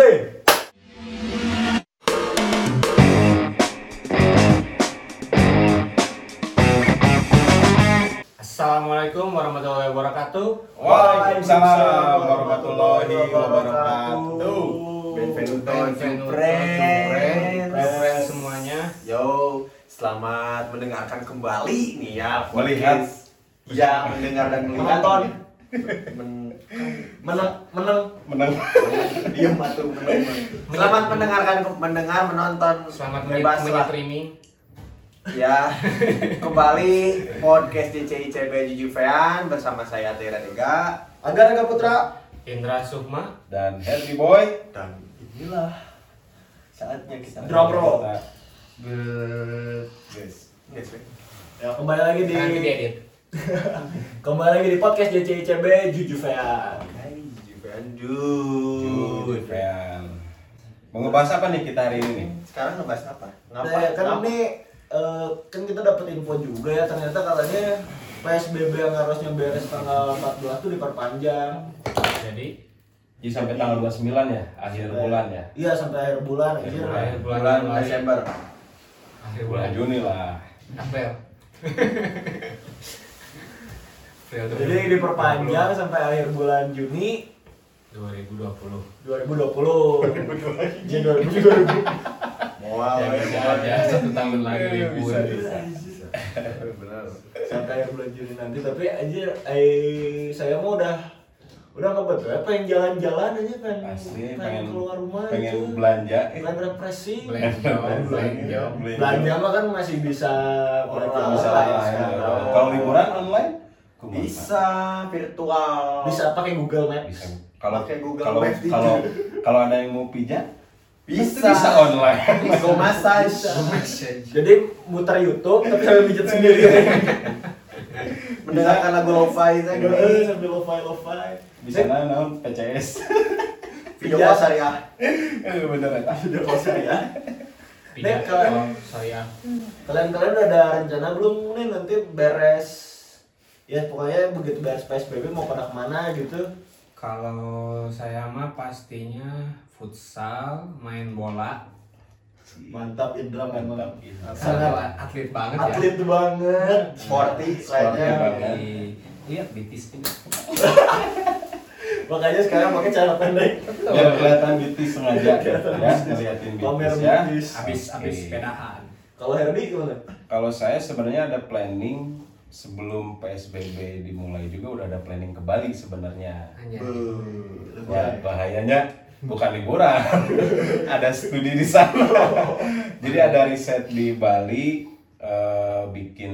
three. Assalamualaikum warahmatullahi wabarakatuh. Waalaikumsalam warahmatullahi wabarakatuh. Benvenuto, Benvenuto, friends. friends semuanya. Yo, selamat mendengarkan kembali nih ya. Melihat. Ya, mendengar dan melihat. Menonton. Men- menang menang Menang. Diam atuh meneng. Selamat mendengarkan mendengar menonton Selamat bebas streaming. Ya, kembali podcast DCICB Jujuvean bersama saya Tera Dega Agar Aga Putra Indra Sukma. Dan Happy Boy. dan inilah saatnya kita Drum roll. Guys, guys, ya kembali lagi di diedit. kembali lagi di podcast JCICB Jujuvean Hai, Jujuvean Jujuvean. Mau ngebahas apa nih kita hari ini nih? Sekarang ngebahas apa? Ngapa? Nah, kan ini eh, kan kita dapat info juga ya ternyata katanya PSBB yang harusnya beres tanggal 14 tuh diperpanjang Jadi Jadi sampai tanggal 29 ya, akhir bulan ya. iya sampai akhir bulan akhir akhir bulan, bulan Januari. Desember. Akhir Bulan bulan Juni lah. April. Jadi diperpanjang sampai akhir bulan Juni 2020. 2020 Juni 2020 Mual. Jangan ya. jangan satu tahun lagi libur. Bisa, bisa. Benar. sampai akhir bulan Juni nanti tapi aja eh saya mau udah udah nggak betul ya pengen jalan-jalan aja pengen Asli pengen, pengen keluar rumah pengen gitu. belanja. pengen refreshing Belanja, belanja. belanja mah kan masih bisa Bisa online lah. ya. sekarang. Kalau liburan online? Bisa virtual. bisa pakai Google Maps Bisa. Kalau Pakai Google kalau Maps kalau kalau ada yang mau pijat, Bisa. bisa online. Go massage. Bisa. jadi muter YouTube tapi sambil pijat sendiri Mendengarkan lagu lo-fi saya eh, sambil lo-fi lo-fi Di sana naon PCS. Video call syariah. Eh bener eta. udah kosa ya Tidak Nek, kalian- kalau saya kalian-kalian udah ada rencana belum nih nanti beres ya pokoknya begitu beres PSBB mau pada ke mana gitu kalau saya mah pastinya futsal, main bola. mantap Indra Mantap, Indra. sangat atlet banget ya. atlet banget Sporty. Di- Lihat bitis ini. makanya sekarang pakai celana pendek Biar kelihatan bitis sengaja ya, ngeliatin bitis ya. Habis habis sepedahan. kalau Herdi gimana Kalau saya sebenarnya ada planning sebelum PSBB dimulai juga udah ada planning ke Bali sebenarnya. Wah, bahayanya bukan liburan, ada studi di sana. Jadi ada riset di Bali eh, bikin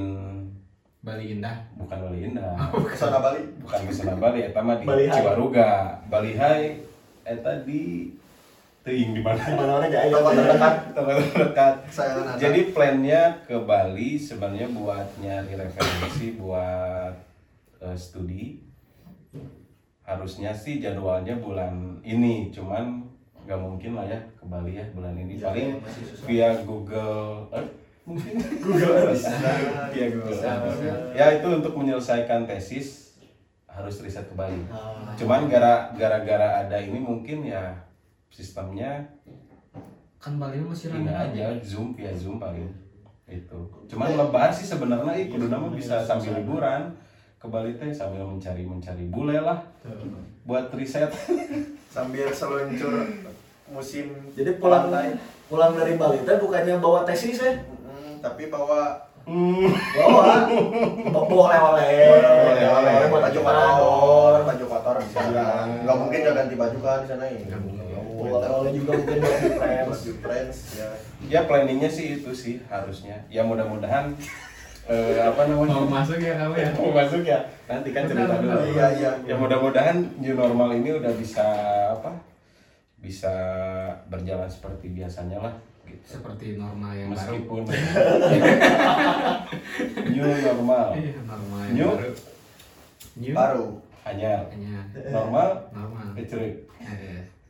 Bali Indah. bukan Bali Indah, Ke sana Bali. bukan di sana Bali, eta mah di Bali Hai. Ciwaruga, Bali Hai, eta di Teuing di mana? mana mana aja Tempat terdekat. Tempat terdekat. Jadi plannya ke Bali sebenarnya buat nyari referensi buat eh, studi. Harusnya sih jadwalnya bulan ini, cuman nggak mungkin lah ya ke Bali ya bulan ini. Ya, Paling susah. via Google Earth mungkin. Google Earth. Bisa. via Google Bisa, bisa. Ya itu untuk menyelesaikan tesis harus riset ke Bali. Ah. Cuman gara- gara-gara ada ini mungkin ya sistemnya Kan Bali masih ini rame aja zoom via zoom paling itu. Cuman lebar sih sebenarnya ih kudu nama bisa sambil liburan ke Bali teh sambil mencari mencari bule lah. Buat riset. Sambil seluncur musim jadi pulang pantai. pulang dari Bali teh bukannya bawa tesis ya? Mm, tapi bawa. Hmm. bawa. Bawa oleh-oleh oleh-oleh buat baju gimana kotor, baju kotor bisa. Iya. Nggak mungkin nggak ganti baju kan di sana ya. Oleh-oleh juga mungkin buat di friends Baju friends ya. ya planningnya sih itu sih harusnya ya mudah-mudahan eh, apa namanya Mau masuk ya kamu ya? mau masuk ya nanti kan cerita Benar, dulu. Iya, iya. ya mudah-mudahan new normal ini udah bisa apa bisa berjalan seperti biasanya lah gitu. Seperti normal yang baru. meskipun new normal Iya, normal yang New? baru. New. Baru. hanya Hanya normal normal. kecerik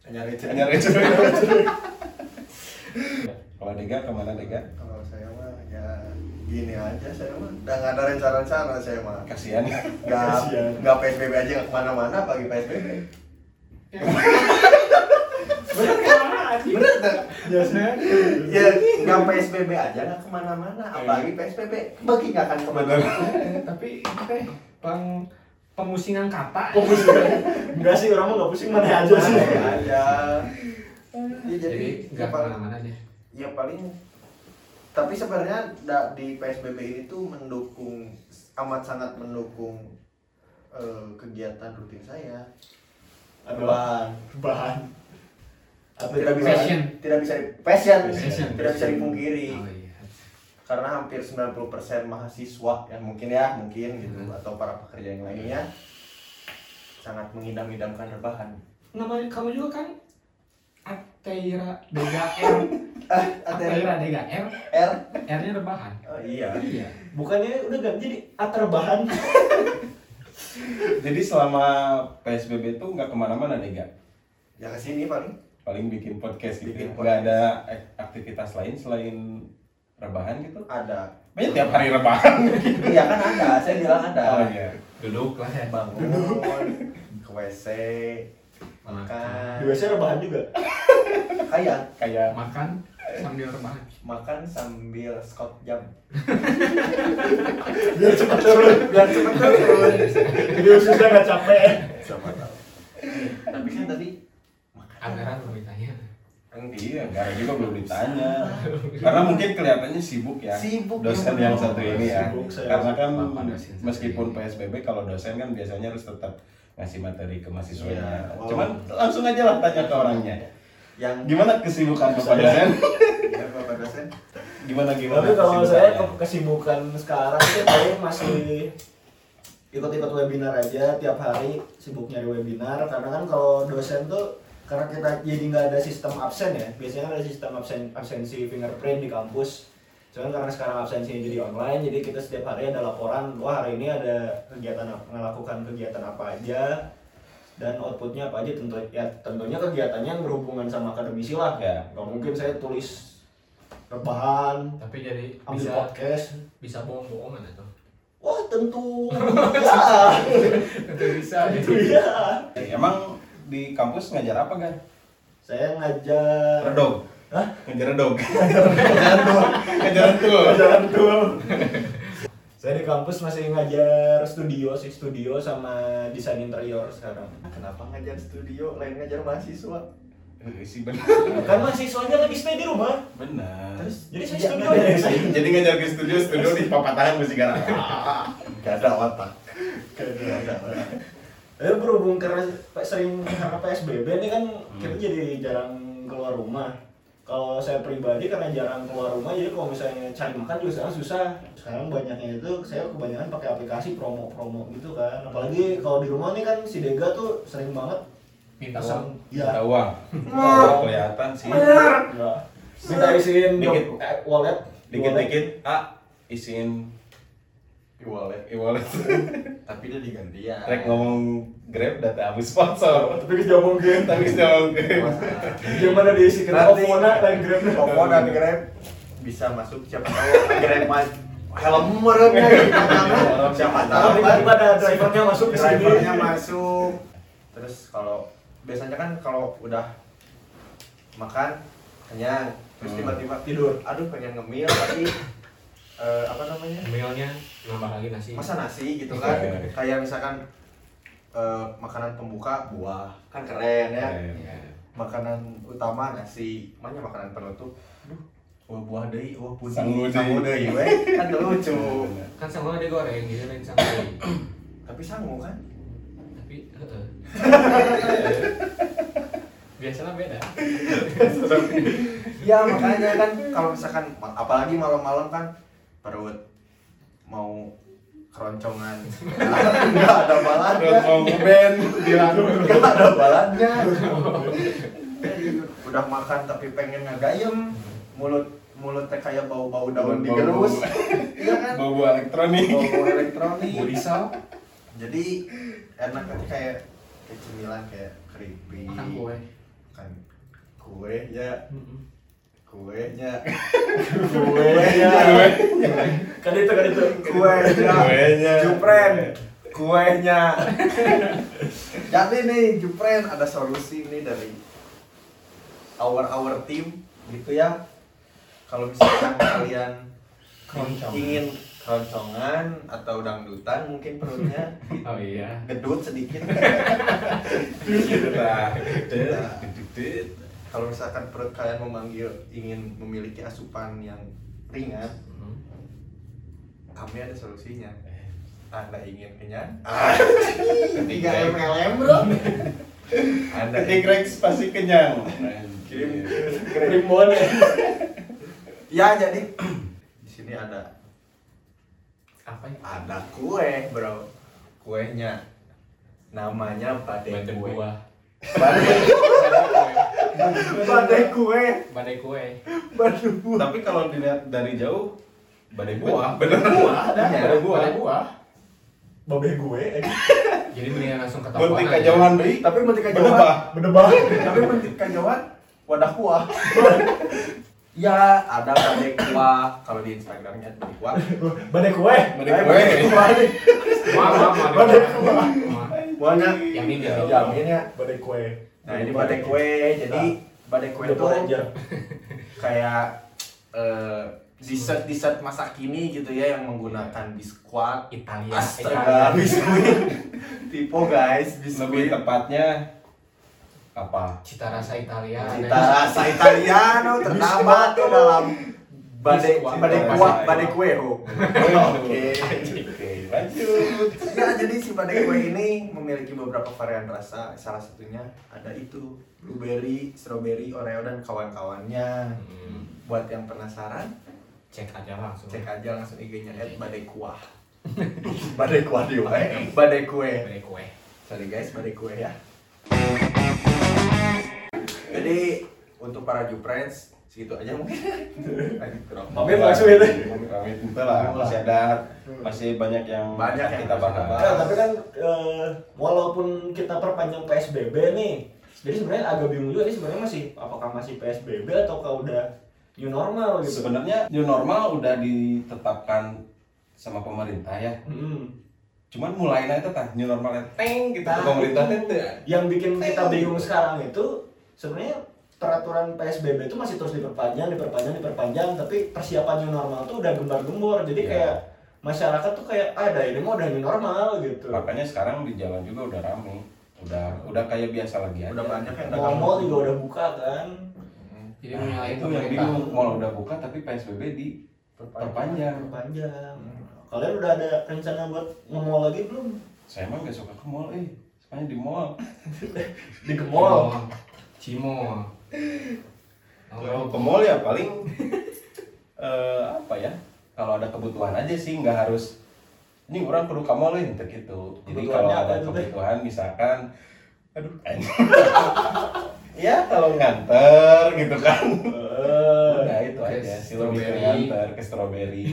Receh. hanya kecerik kalau Dega ke mana Dega? Kalau saya mah ya gini aja saya mah udah nggak ada rencana-rencana saya mah. Kasihan. Nggak Kasihan. nggak psbb aja nggak ke mana-mana pagi psbb bener kan ya nggak PSBB aja nggak ke mana-mana apalagi PSBB bagi nggak akan ke mana-mana. Tapi teh peng pemusingan kata. Pusing. Enggak sih, orang mah enggak pusing mana aja sih. Mana aja ya, jadi Jadi ya nggak paling, ke mana-mana deh. ya paling tapi sebenarnya di PSBB ini tuh mendukung amat sangat mendukung eh, kegiatan rutin saya Bahan, bahan. Tidak bisa Passion. tidak bisa Passion. tidak bisa dipungkiri Oh iya. Karena hampir 90% mahasiswa ya mungkin ya mungkin gitu Hmm. atau para pekerja yang lainnya sangat mengidam-idamkan rebahan Namanya kamu juga kan Ateira Dega R. ah Ateira Dega R. R R-nya rebahan. oh, iya Iya. Bukannya udah ganti jadi atar bahan. Jadi selama PSBB itu nggak ke mana-mana deh gak? ya ke sini paling Paling bikin podcast gitu. Bikin ya. Nggak podcast. ada ak- aktivitas lain selain rebahan gitu. ada Banyak tiap hari rebahan. iya kan ada saya bilang ada Oh iya. Duduk lah ya. bangun ke WC Makan. Di WC rebahan juga. kayak Kayak Makan sambil rebahan. makan sambil scott jam Biar cepat turun. biar cepet turun Jadi ususnya nggak capek. sama tahu tapi kan tadi makan Anggaran ditanya. Iya, Gara juga belum ditanya. Karena mungkin kelihatannya sibuk ya. Sibuk, dosen ya, yang satu ini ya. Sibuk saya. Karena kan meskipun. PSBB kalau dosen kan biasanya harus tetap ngasih materi ke mahasiswanya. Iya, wow. Cuman langsung aja lah tanya ke orangnya. yang Gimana kesibukan Bapak Saya- dosen? ya bapak dosen Gimana gimana? Tapi kalau saya ke- kesibukan sekarang sih paling masih ikut-ikut webinar aja tiap hari sibuk nyari webinar karena kan kalau dosen tuh karena kita jadi nggak ada sistem absen ya. Biasanya kan ada sistem absen absensi fingerprint di kampus. Cuman karena sekarang absensinya jadi online jadi kita setiap hari ada laporan wah hari ini ada kegiatan apa melakukan kegiatan apa aja dan outputnya apa aja. Tentu ya tentunya kegiatannya yang berhubungan sama akademisi lah. Ya. nggak mungkin saya tulis rebahan Tapi jadi ambil bisa podcast. bisa bohong-bohongan atau? wah tentu. Ya Itu bisa. itu ya Emang di kampus ngajar apa kan? saya ngajar Redog. Hah? Ngajar redog. Ngajar tuh. Ngajar tuh. Jalan tuh. Saya di kampus masih ngajar studio sih studio sama desain interior sekarang. kenapa ngajar studio lain ngajar mahasiswa Eh, sih benar. Kan mahasiswanya lagi stay di rumah. Benar. terus Jadi saya Iya, studio ya. Jadi ngajar ke studio, studio di papatahan mesti garang. gak ada otak gak ada otak Eh berhubung karena sering karena PSBB ini kan kita jadi jarang keluar rumah. Kalau saya pribadi karena jarang keluar rumah jadi kalau misalnya cari makan juga sekarang susah. Sekarang banyaknya itu saya kebanyakan pakai aplikasi promo-promo gitu kan. Apalagi kalau di rumah nih kan si Dega tuh sering banget Minta uang. Minta ya uang. Oh, kelihatan sih. ya. minta isiin Dikit. eh, wallet Dikit-dikit, ah, isiin e-wallet. E-wallet. tapi dia digantian. Rek ngomong Grab data habis sponsor. tapi kita mungkin Tapi kita ngomong Grab. gimana diisikan Nanti- Opona dan Grab Oppo dan Grab bisa masuk. Siapa tahu Grab mas helm meremnya siapa tahu tapi kan tiba ada drivernya masuk ke sini. drivernya masuk. Terus kalau biasanya kan kalau udah makan kenyang. Terus Hmm. tiba-tiba tidur. Aduh pengen ngemil tapi eh, apa namanya Mealnya nambah lagi nasi. masa nasi gitu kan Iya. kayak misalkan eh, makanan pembuka buah kan keren ya Iya. makanan utama nasi mana makanan penutup wah buah deui wah puding Sangu deui. sangu deui we kan lucu Kan sama digoreng gitu lain sama. tapi sangu kan Tapi heeh. Biasanya beda. ya makanya kan kalau misalkan apalagi malam-malam kan perut. Mau keroncongan. Nggak ada Terus balannya mau ngeband bilang. Nggak ada balannya udah makan tapi pengen ngagayem. Mulut mulut teh kayak bau-bau daun digerus. Iya kan? Bau elektronik. bau elektronik. Burisal. jadi enak kan kayak kayak cemilan kayak keripik. Makan kue. kan kue ya kuenya. Kuenya. Kan itu kan itu. Kuenya. Kuenya. jupren. Kuenya. Jadi nih jupren ada solusi nih dari our our team gitu ya. Kalau misalkan kalian ingin keroncongan atau dangdutan mungkin perutnya Oh iya. gedut sedikit. Nah, Nah, Gedut. Kalau misalkan perut kalian memanggil ingin memiliki asupan yang ringan kami ada solusinya anda ingin kenyang tiga mlm bro anda Ketik pasti kenyang. Kirim. Primbon ya jadi di sini ada Apa ya? ada kue bro kuenya namanya Badai kue buah. badai badai kue Badai kue. badai buah Tapi kalau dilihat dari jauh, badai Buah. Bener buah. Ada. Badai buah. Badai buah. babe gue Jadi mendingan langsung ketahuan. Bentik aja. kajauhan deui. tapi Bedebah. kajauhan bedebah tapi mentik kajauhan wadah kuah ya ada badai kuah kalau di instagramnya badai kuah badai kue Badai Eh, kue. badai kuah. Badai kuah. Yang ini dia. dijamin ya badai kue nah ini badai kue jadi badai kue itu aja kayak eh, dessert dessert masa kini gitu ya yang menggunakan biskuit Italia. astaga biskuit tipe guys Lebih biskuit tepatnya apa? Cita rasa Italia. cita rasa Italiano terdapat di dalam badai badai kuah badai ya. kue ho Oke. Ya jadi si badai kue ini memiliki beberapa varian rasa. Salah satunya ada itu blueberry strawberry oreo dan kawan-kawannya. Hmm, buat yang penasaran Cek aja langsung. cek aja langsung IG-nya badai kuah. Badai kuah di wae badai kue. Badai kue. sorry guys badai kue ya. Jadi untuk para Juprens segitu aja mungkin. Mami langsung itu. Pamit itu lah, masih ada masih banyak yang Banyak yang kita kita bahas. Nah, tapi kan eh, walaupun kita perpanjang PSBB nih, jadi sebenarnya agak bingung juga nih sebenarnya masih apakah masih PSBB ataukah udah new normal gitu. Sebenarnya new normal udah ditetapkan sama pemerintah ya. Hmm. Cuman mulainya itu tah new normalnya teng gitu Nah, pemerintah itu. Yang bikin kita bingung sekarang itu sebenarnya peraturan PSBB itu masih terus diperpanjang, diperpanjang, diperpanjang, tapi persiapan new normal tuh udah gembar-gembor. Jadi Iya. kayak masyarakat tuh kayak ada ini mah udah new normal gitu. Makanya sekarang di jalan juga udah rame. Udah udah kayak biasa lagi aja. udah banyak yang Mall-mall juga udah buka kan. Jadi Nah, menyalahin itu yang bingung mall udah buka tapi PSBB di perpanjang. Panjang. Kalian udah ada rencana buat nge-mall lagi belum? Saya emang gak suka ke mall eh. Sukanya di mall. Di ke mall. Cimo. Kalau ke mall ya paling eh apa ya? Kalau ada kebutuhan aja sih nggak harus ini orang perlu ke mall ini gitu. Jadi kalau ada kebutuhan misalkan aduh ya kalau nganter gitu kan. Eh, Udah itu aja sih lebih ke strawberry. nganter ke strawberry.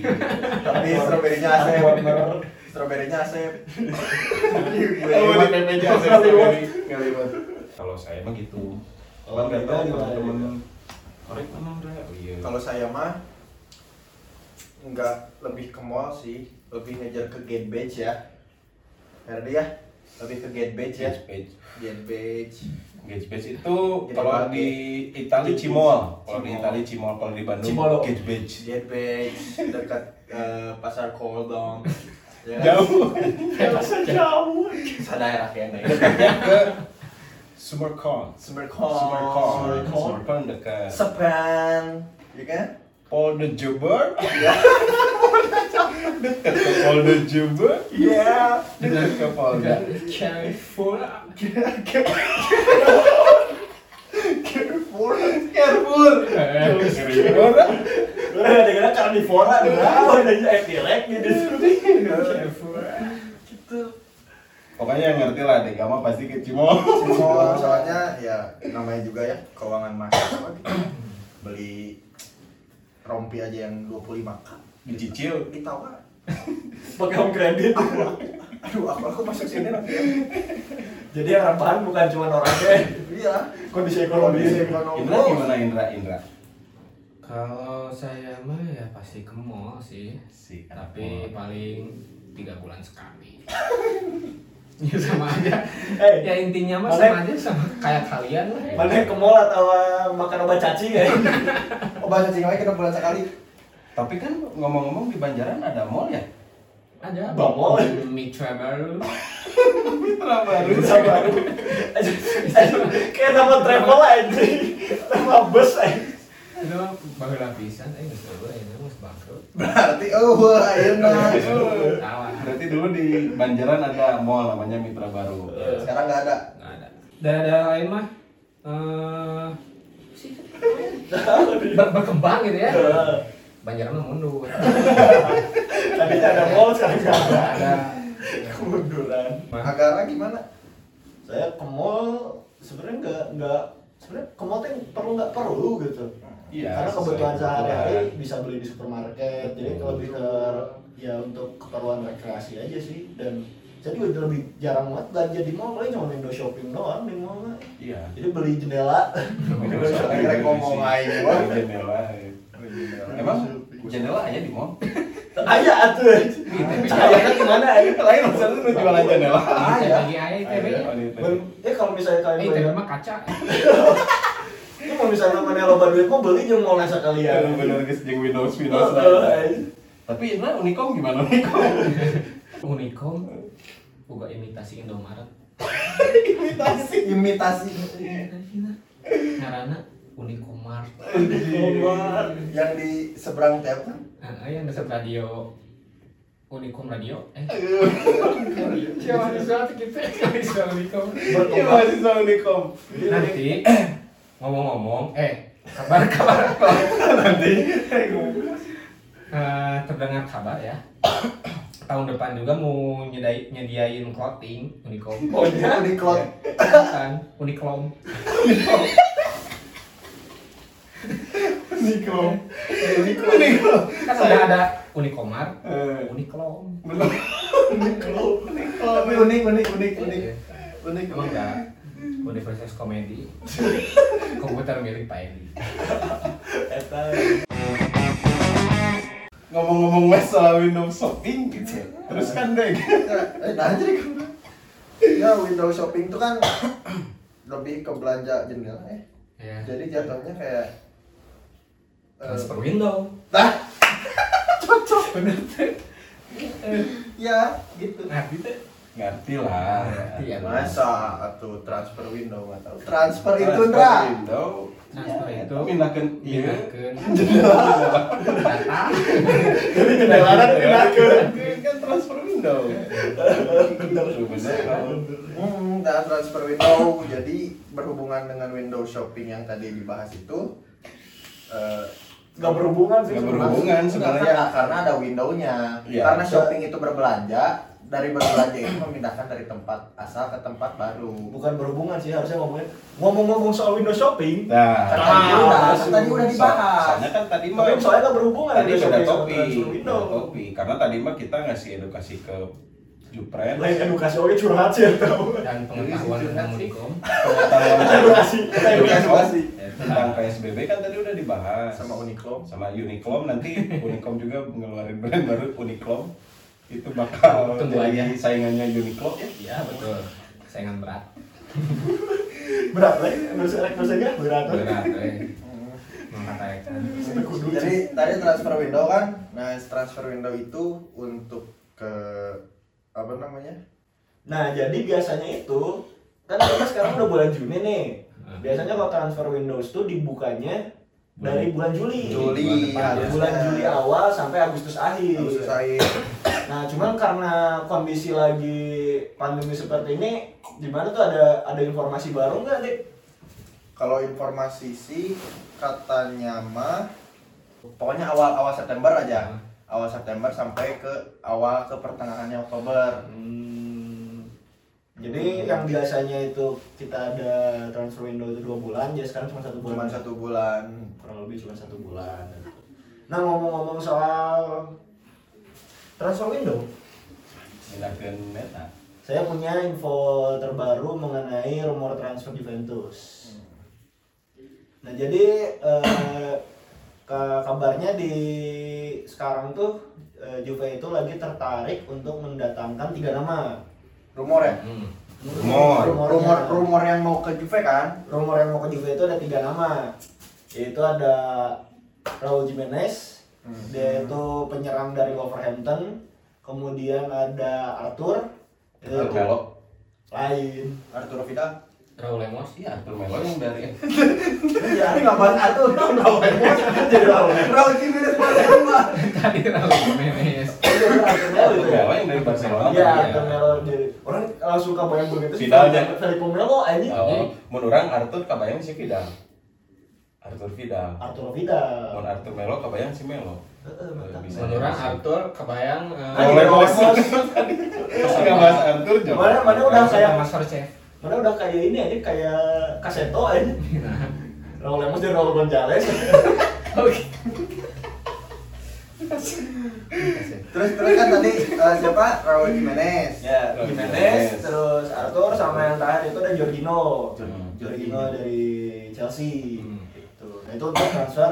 tapi stroberinya asep stroberinya asep Oh, strawberry. Ngeliwat. Kalau saya mah gitu. Kalau Kan nggak Dika tahu gimana, teman-teman. Korek mana udah? Oh iya. kalau saya mah nggak lebih ke mall sih lebih ngejar ke gate badge ya Karena ya lebih ke gate badge ya gate badge Gauge page itu kalau di Itali Cimol, kalau di. Itali Cimol, kalau di Bandung Cimolo. Gauge page. gate badge dekat eh, pasar Koldong ya kan? Jauh. Jauh. sadaerah ya nih Sumercon. Sumercon Sumercon. Sumercon. Sumercon dekat Sepan ya kan Polda Jabar. Dekat ke Polda Jabar. iya Dekat ke Polda. Carrefour. careful Careful. Orang Udah ada karnivora udah udah jadi epilek gitu. Carrefour. gitu Pokoknya yang ngerti lah deh, kamu pasti ke Cimol. Cimol soalnya ya namanya juga ya keuangan mahasiswa gitu. beli rompi aja yang 25 k Dicicil. ditawar Pakai home credit. aduh aku aku masuk sini nanti ya. Jadi yang rebahan bukan cuma orangnya, iya kondisi ekonomi. Kondisi ekonomi. Indra gimana Indra? Indra? Kalau saya mah ya pasti ke mall sih. Si Tapi paling tiga bulan sekali. Ya sama aja. Eh, Ya intinya mah sama aja sama kayak kalian lah. ya. mana ke mall atau uh, makan obat cacing ya? Oh bahasa Cingwe kita bulan sekali. Tapi kan ngomong-ngomong di Banjaran ada mall ya? Ada Bamol. Mitra baru. Mitra baru. Bisa baru. Kayak nama travel aja. Nama bus aja. Itu mah baru lapisan, eh nggak seru ya, bangkrut. Berarti oh wah ayeuna. Dulu di Banjaran ada mall namanya Mitra Baru. Sekarang nggak ada. Nggak ada. Daerah lain mah eh sih ber- berkembang gitu ya. Banjaran mah mundur. Tadi ada mall sekarang nggak ada. Ada Kemunduran. Agara gimana? Saya ke mall sebenarnya nggak nggak sebenarnya ke mall tuh perlu nggak perlu gitu. Iya. Karena kebutuhan sehari-hari bisa beli di supermarket, jadi lebih ke ya untuk keperluan rekreasi aja sih dan saya juga lebih jarang banget belanja di mall paling cuma window shopping doang di mall mah. Iya. jadi beli jendela Window shopping Rek dari ngomong sini. aja, Dari Bang. jendela. Emang jendela aja di mall? aja atuh cahayanya gimana ya Lain maksudnya lu jualan jendela. Ya. lagi ITB. Oh, ITB. Ben- eh kalau misalnya Eh kalian ITB beli mah kaca. ini mau misalnya mana loba duit mau beli jeung mau nasa Iya, kalian bener guys, jeung Windows Windows Heeh, lain. eh. Tapi ini Unicom gimana Unicom? Unicom boga imitasi Indomaret. Imitasi. Imitasi. Ngarana Unicomart. Omar. Yang di seberang teh kan? Nah, yang dekat radio Unicom Radio. Eh, siapa sesuatu kita bisa Unicom. Iya mahasiswa Unicom. Nanti ngomong-ngomong, eh kabar-kabar Nanti Eh, terdengar kabar ya. Tahun depan juga mau nyedai, nyediain clothing Unicom. Oh, iya? Bukan, Uniclom. Unicom. Kan udah ada Unicomart, Eh, Uniclom. Tapi unik unik unik unik. Iya. Unik. Emang enggak Universitas Komedi. Komputer milik Pak Edi. Ngomong-ngomong wes soal Windows Shopping gitu. Terus kan deh. Eh, nah jadi kan. Ya Windows Shopping itu kan lebih ke belanja jendela ya. Jadi jatuhnya kayak eh, Transfer window. Nah, Cocok bener tuh. ya gitu. Ngerti tuh. Ngerti lah. Ngerti ya. Masa atau transfer window tahu. Transfer itu. Window. Transfer Ya, itu pindahkan iya. Data. Jadi jendela dipindahkeun. Kan transfer window. Bener bener. Hmm, dan transfer window. Jadi berhubungan dengan window shopping yang tadi dibahas itu eh, Nggak berhubungan sih sebenarnya. berhubungan sebenarnya. karena, karena ada windownya. Iya. Karena shopping itu berbelanja, dari berbelanja itu memindahkan dari tempat asal ke tempat baru. Bukan berhubungan sih harusnya ngomongin ngomong-ngomong soal window shopping. Nah, Kan Ah, tadi udah, so- tadi udah dibahas. Soalnya kan tadi mah Tapi soalnya nggak berhubungan tadi window. beda topik. Karena tadi mah kita ngasih edukasi ke Jupren. Lain edukasi oke curhat sih tahu. Dan pengetahuan tentang Unicom. Pengetahuan Edukasi. edukasi tentang PSBB kan tadi udah dibahas Sama Uniqlo. sama Uniclom nanti Unicom juga ngeluarin brand baru Uniclom itu bakal Tunggu jadi aja. saingannya Uniclo ya Ya betul. Saingan berat. Berat lagi, nulis nulisnya berat. Berat, eh. Mengatakan. Jadi tadi transfer window kan, nah transfer window itu untuk ke apa namanya? Nah, jadi biasanya itu kan kita sekarang udah bulan Juni nih. Hmm. Biasanya kalau transfer Windows tuh dibukanya dari bulan Juli. Juli, bulan depan, harusnya. Bulan Juli awal sampai Agustus akhir. Agustus akhir. Nah, cuman karena kondisi lagi pandemi seperti ini, gimana tuh ada ada informasi baru nggak, Dik? Kalau informasi sih katanya mah pokoknya awal awal September aja. Awal September sampai ke awal ke pertengahannya Oktober. Hmm, jadi yang biasanya itu kita ada transfer window itu dua bulan, jadi sekarang cuma satu bulan. Cuma satu bulan. kurang lebih cuma satu bulan. Nah ngomong-ngomong soal transfer window, saya punya info terbaru mengenai rumor transfer Juventus. Nah jadi eh, ka- kabarnya di sekarang tuh eh, Juve itu lagi tertarik untuk mendatangkan tiga nama. Rumor ya? Hmm. Rumor. Rumornya. Rumor rumor yang mau ke Juve kan? rumor yang mau ke Juve itu ada tiga nama yaitu ada Raul Jimenez dia itu penyerang dari Wolverhampton kemudian ada Arthur itu Arthur Melo. lain Arturo Vidal. Raul Lemos Iya, Arthur Melo yang dari ya Ini nggak bahas Arthur, Raul Lemos. jadi Raul Raul Jimenez Barcelona. tadi Raul Jimenez Jadi Arthur Melo Arthur ya? Yang dari Barcelona. Iya, Arthur Melo jadi orang langsung kebayang begitu Vidal nya. Felipe Melo ini Oh, mun urang Arthur kabayang si Vidal. Arthur Vidal. Arthur Vidal Mun Arthur Melo kabayang si Melo. Heeh, mantap. Bisa. menurut Arthur kebayang Oleh Bos. Enggak bahas Arthur coba. Mana mana udah kayak Mas Horchef mana udah kayak ini aja kayak kaseto aja. Raul Lemos dan Raul Gonzalez. oke Terus terus kan tadi eh, siapa? Raul Jimenez. ya, Raul Jimenez, Jimenez. terus Arthur sama yang terakhir itu ada Jorginho. Hmm. Jorginho dari Chelsea. Gitu. Nah, itu untuk transfer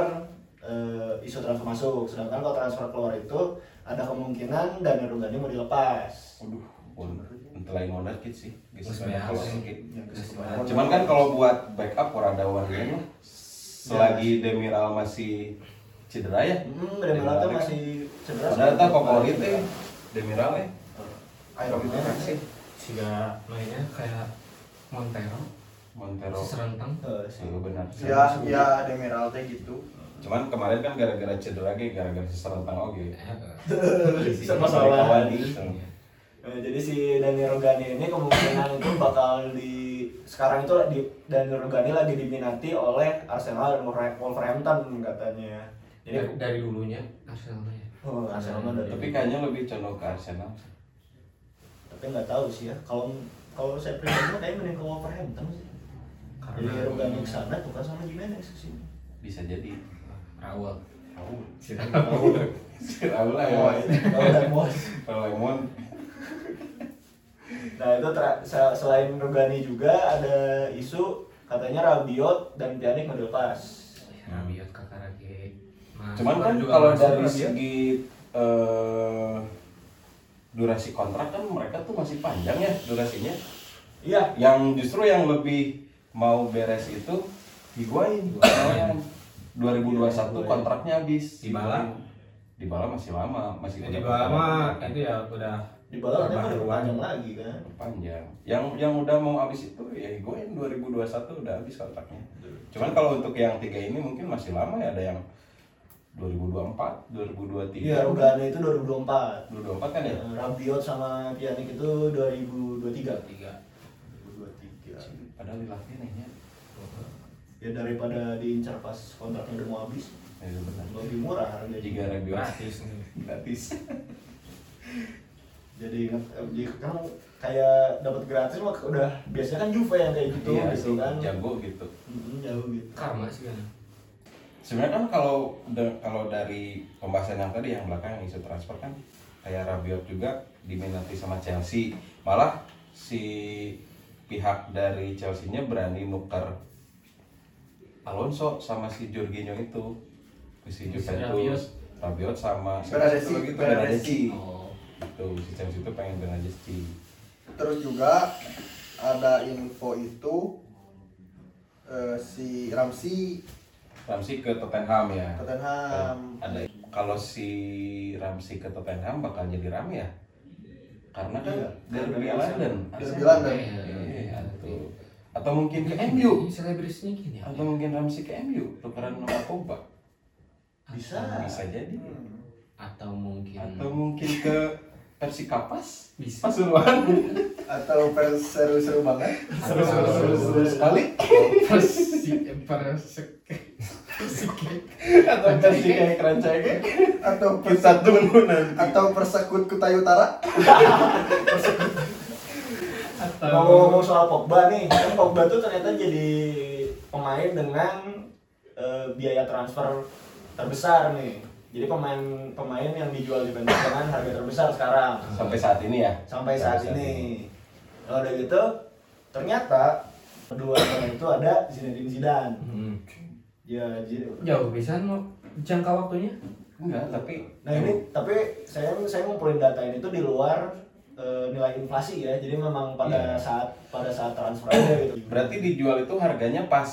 eh, isu transfer masuk. Sedangkan kalau transfer keluar itu ada kemungkinan Daniel Rugani mau dilepas. Waduh, lain modal kit sih. Ya, kalau. Cuman kan kalau buat backup orang ada Wardian mah selagi Demiral masih cedera ya. Hmm, Demiral tuh masih cedera. Padahal tak favorit eh Demiral eh. Ayo enak sih. Siga mainnya kayak Montero Montero. serentang Eh, sih. Iya benar. Ya ya Demiral teh gitu. Cuman kemarin kan gara-gara cedera ge gara-gara seserentang oge. Sama Sama salah. Kawani. Nah, jadi si Daniel Rugani ini kemungkinan itu bakal di sekarang itu di Daniel Rugani lagi diminati oleh Arsenal dan Wolver- Wolverhampton katanya. dari, Jadi dari dulunya Arsenal ya oh, Arsenal dari Tapi kayaknya lebih condong ke Arsenal. tapi nggak tahu sih ya. Kalau kalau saya pribadi kayaknya mending ke Wolverhampton sih. Jadi karena Rugani ke sana tukar sama Jimenez ke sini. Bisa jadi. Raul Raul. si. Raul lah ya. Oh, ini tahu dan bos. Kalau Lemon Nah itu selain Rugani juga ada isu katanya Rabiot dan Pjanic mau dilepas. Rabiot kakak lagi Cuman kan kalau dari segi eh, durasi kontrak kan mereka tuh masih panjang ya durasinya. Iya, Yang justru yang lebih mau beres itu Higuain. Higuain. 2021 kontraknya habis. Dybala? Dybala masih lama, masih jadi udah lama perpanjangan. itu ya udah di bawah Berbaharuan. udah panjang lagi kan. panjang. Yang yang udah mau habis itu ya Higuain 2021 udah habis kontraknya. Cuman kalau untuk yang tiga ini mungkin masih lama ya ada yang 2024, 2023. Iya, Rugani itu 2024. 2024 kan ya? Eh, Rabiot sama Pjanic itu 2023. tiga 2023. Padahal dilatih nih ya. Ya daripada diincar pas kontraknya udah mau habis, Ya, itu benar. lebih murah harganya. Jika review gratis nih gratis. Jadi eh, jadi kan kayak dapat gratis mah udah biasanya kan Juve yang kayak gitu Iya gitu kan. jago gitu. Mm, jauh gitu. karma sih kan Sebenarnya kan kalau de- kalau dari pembahasan yang tadi yang belakang isu transfer kan kayak Rabiot juga diminati sama Chelsea. Malah si pihak dari Chelsea-nya berani nuker Alonso sama si Jorginho itu si Si Juventus Rabiot. Sama Bernadeschi, Bernadeschi. Bernadeschi. oh Itu si Chelsea itu pengen Bernadeschi. Terus juga ada info itu eh, si Ramsey Ramsey ke Tottenham ya. Tottenham. ada kalau si Ramsey ke Tottenham bakal jadi rame ya karena kan Iya. derby London Derby London. Iya, tuh. atau mungkin ke MU ini selebrisinya gini ya atau mungkin Ramsey ke MU tukeran sama Pogba. Bisa. bisa jadi. Hmm. atau mungkin atau mungkin ke Persikapas bisa. Pasuruan Atau pers- seru-seru banget. Atau- seru sekali. Persi persik atau Persika Kerancaike Atau pers- kita tunggu nanti atau Persekut Kutai Utara. atau Ngomong-ngomong soal Pogba nih, kan Pogba tuh ternyata jadi pemain dengan eh, biaya transfer terbesar nih. Jadi pemain pemain yang dijual di Juventus dengan harga terbesar sekarang sampai saat ini ya sampai saat ini. Kalau udah gitu, ternyata kedua orang itu ada Zinedine Zidane. Hmm. Ya, jadi jauh bisa mau jangka waktunya enggak tapi Nah ini tapi saya saya ngumpulin data ini tuh di luar eh, nilai inflasi ya. Jadi memang pada Iya. saat pada saat transfer aja gitu. Berarti dijual itu harganya pas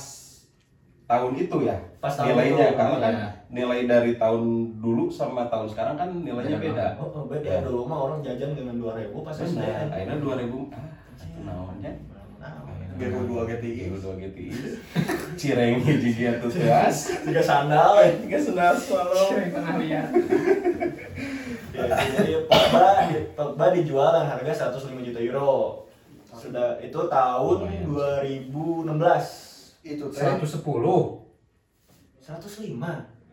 tahun itu ya? Pas tahun nilainya itu, karena kan iya. nilai dari tahun dulu sama tahun sekarang kan nilainya Beda beda. Oh, oh, beda Ya. dulu mah orang jajan dengan 2000 pas SD. Akhirnya 2000 ah satu naonnya. Nah, Gego dua GTI. Gego dua GTI. Cireng hiji atuh teas. tiga sandal ya. Tiga sendal swallow. Sering tengah lihat. Ya, jadi Pogba, Pogba dijual dengan harga 105 juta euro. Sudah itu tahun Lumayan. 2016. Itu teh 110. 105.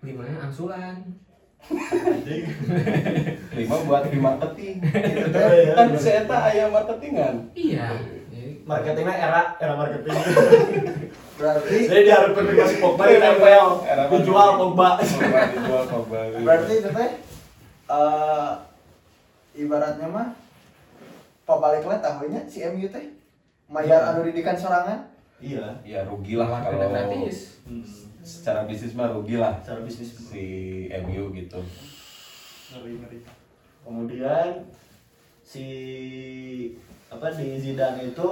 Limanya angsuran. Lima buat di marketing. Itu teh ya. kan saya tak ayam marketingan. Iya. Marketingnya era era marketing. berarti Jadi diharapkan dikasih Pogba ditempel, Era dijual. Pogba. Pogba dijual Pogba. berarti itu teh eh, ibaratnya mah pabalik lah tahunya si MU teh mayar anu didikan sorangan Iya. ya rugi lah kalau gratis. Hmm. secara bisnis mah rugi lah Secara bisnis si MU gitu. ngeri ngeri. Kemudian si apa di Zidane itu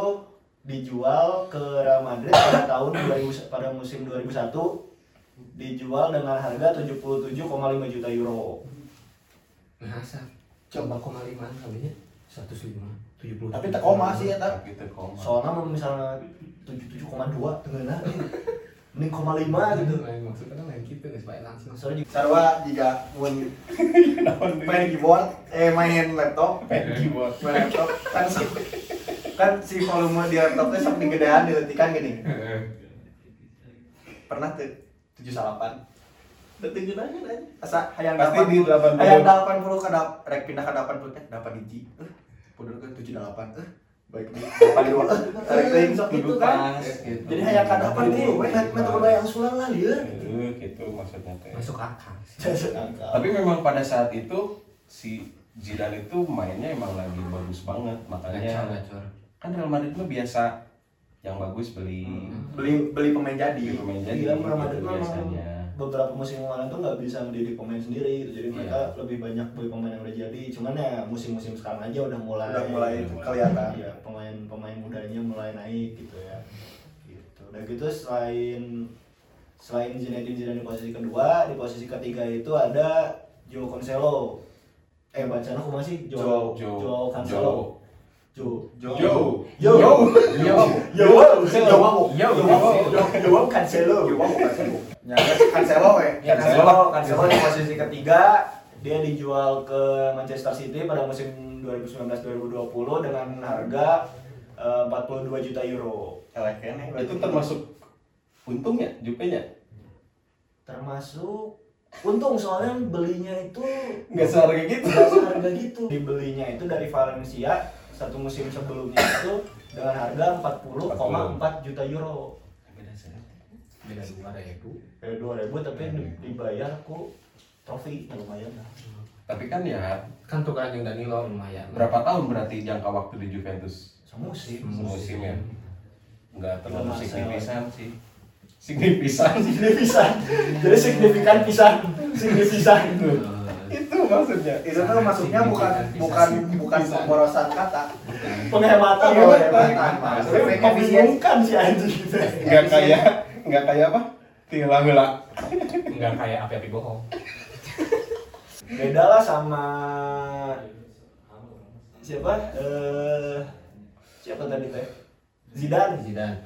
dijual ke Real Madrid pada tahun 2000 pada musim 2001 dijual dengan harga 77,5 juta euro. Masa? Coba koma lima kalinya 105 70. tapi koma sih ya tak Gitu koma. Soalnya mau misalnya 77,2 tengah ini koma lima gitu. Lain maksudnya kan lain gitu, nggak sebaik langsung. Soalnya sarwa jika main keyboard eh main laptop. Pen keyboard. main laptop. Kan si kan si volume di laptopnya sok digedean diletikan gini. Pernah tuh tujuh salapan. Detik aja aja asa hayang Pasti di 80. hayang delapan puluh ke rek pindah ke delapan puluh eh delapan hiji eh pudul ke tujuh delapan eh baik nih delapan dua tarik sok gitu kan gitu. jadi hayang ke delapan puluh weh met met udah yang sulang lah Eh, gitu maksudnya teh. Masuk akal sih. Tapi memang pada saat itu si Zidane itu mainnya emang lagi bagus banget makanya gacor. kan Real Madrid mah biasa yang bagus beli beli beli pemain beli jadi pemain jadi Iya, Real Madrid gitu biasanya. Beberapa musim kemarin tuh nggak bisa mendidik pemain sendiri gitu. jadi mereka Iya. lebih banyak beli pemain yang udah jadi. Cuman ya musim-musim sekarang aja udah mulai udah mulai kelihatan. ya pemain pemain mudanya mulai naik gitu ya. Gitu. Udah gitu selain selain Zinedine Zidane di posisi kedua di posisi ketiga itu ada Joe Cancelo. Eh bacaan aku masih Joe Joe Cancelo Jo Yo. Yo Yo. Yo Yo Yo Yo. Yo Cancelo Yo Ya, Cancelo. Ya Cancelo, Cancelo di posisi ketiga dia dijual ke Manchester City pada musim 2019-2020 dengan harga eh, 42 juta euro. Elek kene. Itu termasuk untungnya Jupe-nya Termasuk untung soalnya belinya itu nggak seharga gitu. nggak seharga gitu. Dibelinya itu dari Valencia satu musim sebelumnya itu dengan harga 40,4 juta euro. Beda sih. Beda dua ribu. 2000 tapi di- dibayar ku trofi ya lumayan lah. Tapi kan ya Kan tukeran yang Danilo lumayan. berapa tahun berarti jangka waktu di Juventus? Semusim. Semusim ya. Nggak terlalu signifikan sih. Signifikan. signifikan jadi signifikan pisan signifikan itu maksudnya. Itu tuh maksudnya bukan bukan bukan pemborosan kata. penghematan Iya, penghematan, membingungkan sih anjing gitu Nggak kayak nggak kayak apa? Tila hela. Enggak kayak api-api bohong. beda lah sama siapa eh siapa tadi teh Zidane Zidane.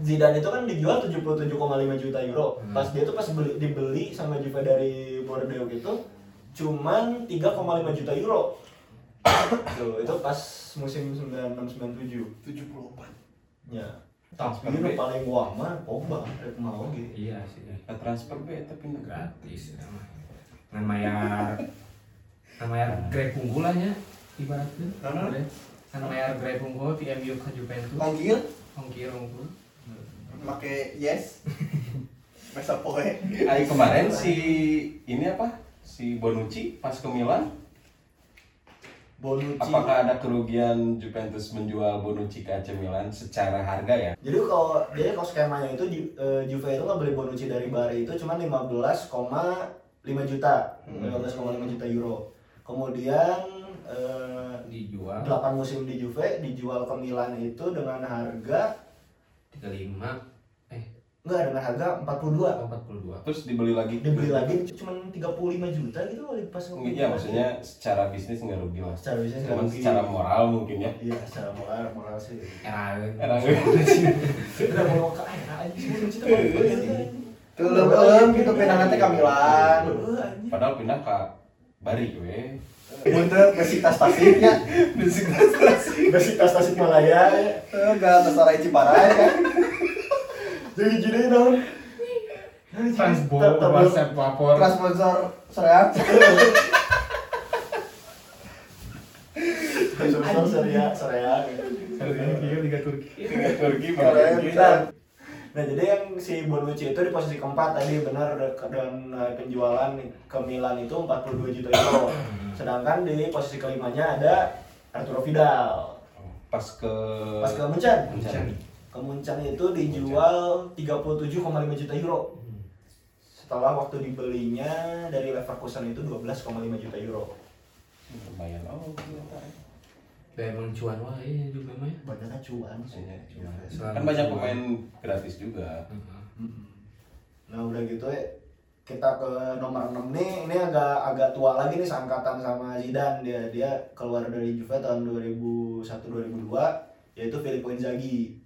Zidane itu kan dijual 77,5 juta euro. Hmm. Pas dia tuh pas beli, dibeli sama Juve dari Bordeaux gitu cuman 3,5 juta euro. Tuh, itu pas musim 9697. 74. Ya. Transfer Tapi B. paling wah mah Pogba rek mau gitu. Iya sih. Nah, transfer B tapi Gratis. ya mah. Ngan mayar ngan mayar grade unggulannya ibaratnya. Nah. Kan mayar grade unggul di MU ke Juventus. Ongkir Ongkir unggul. make yes. Mesa poe. Ay, kemarin si ini apa? Si Bonucci pas ke Milan, Bonucci. apakah ada kerugian Juventus menjual Bonucci ke AC Milan secara harga ya? Jadi kalau dia kalau skemanya itu Ju- eh, Juve itu nggak beli Bonucci dari Bari itu cuma 15,5 juta, Hmm. 15,5 juta euro. kemudian eh, dijual 8 musim di Juve dijual ke Milan itu dengan harga 35 eh enggak dengan harga 42 42 terus dibeli lagi? Dibeli lagi cuma 35 juta gitu kali pas waktu Iya maksudnya secara bisnis nggak rugi lah secara bisnis cuman nggak rugi. secara moral mungkin ya. Iya secara moral moral sih. Era Era udah mau ke air aja cerita Kelem kelem gitu pindah nanti Kamilan. padahal pindah ke Bari we Untuk besitas tasiknya. Besi tas tasik. Malaya Enggak tersarai Ciparai kan. Jadi jadi dong Transbo WhatsApp vapor Transponsor sereak. Sponsor Seria Seria Liga Turki Turki Keren. Bari Nah jadi yang si Bonucci itu di posisi keempat tadi benar dan eh, penjualan ke Milan itu 42 juta euro. Sedangkan di posisi kelimanya ada Arturo Vidal. pas ke Pas ke Munchen, Munchen. Ke Munchen itu dijual 37,5 juta euro. Setelah waktu dibelinya dari Leverkusen itu 12,5 juta euro. lumayan oh ternyata. kayak emang cuan wah iya juga mah ya. Banyak cuan sih. Iya, cuman. Selalu kan banyak cuan. pemain gratis juga Mm-mm. Nah udah gitu ya kita ke nomor 6 nih ini agak agak tua lagi nih seangkatan sama Zidane dia dia keluar dari Juve tahun 2001 2002 yaitu Filippo Inzaghi.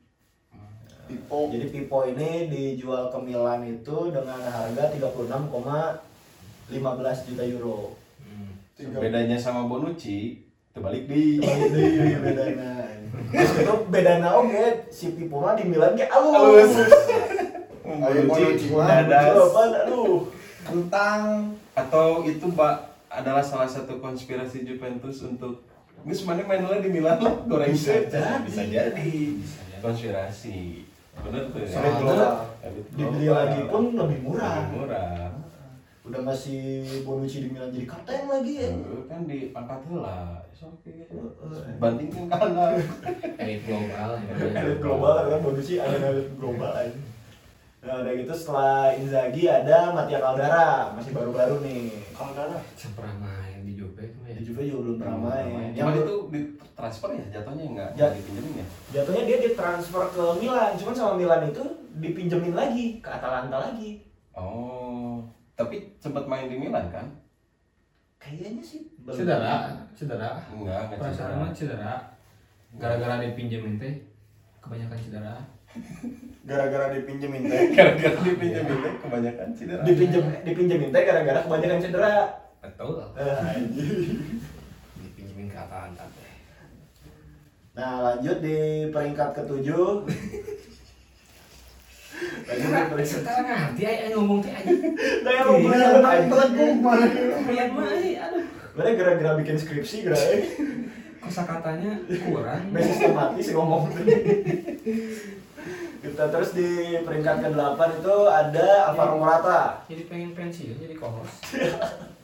Pipo. Jadi Pipo ini dijual ke Milan itu dengan harga 36,15 juta euro. Hmm. bedanya sama Bonucci terbalik di Balik deui bedana. Terus itu bedana oke si Pipo mah di Milan ge Halus. alus. Ayo Bonucci mah. aduh. Kentang. atau itu mbak adalah salah satu konspirasi Juventus untuk Gus mana main di Milan lah goreng Bisa bisa jadi Bisa jadi. konspirasi bener tuh ya global. Dibeli lagi pun lebih murah. Lebih murah Udah masih Bonucci di Milan jadi kapten lagi ya. Kan diangkat lah oke Heeh. bandingkan kanan elit global ya. Elit global kan Bonucci ada elit global aja. Nah udah gitu setelah Inzaghi ada Mattia Caldara masih baru-baru nih. Caldara. Pernah main di Juve ya. Di Juve juga belum pernah main. Cuman Yang itu di transfer ya jatuhnya nggak Ya. dipinjemin ya jatuhnya dia ditransfer ke Milan, cuman sama Milan itu dipinjemin lagi ke Atalanta lagi. oh tapi sempat main di Milan kan Kayaknya sih. belum. Cedera, cedera. enggak nggak Perasaan mah cedera. Gara-gara dipinjemin teh kebanyakan cedera. Gara-gara dipinjemin teh. gara-gara dipinjemin teh kebanyakan cedera Dipinjem dipinjemin teh gara-gara kebanyakan cedera. Betul. Eh, anjing. Dipinjemin ke Atalanta teh. Nah lanjut di peringkat ketujuh. lanjut di peringkat. Ngerti aja ngomong teh aja. Nah yang mau beli apa lagi? Lihat mah eh, aduh. Mana gara-gara bikin skripsi gara Kosakatanya kurang. Nah sistematis ngomong Kita terus di peringkat ke-8 itu ada Alvaro Morata Jadi pengen pensiun jadi co-host.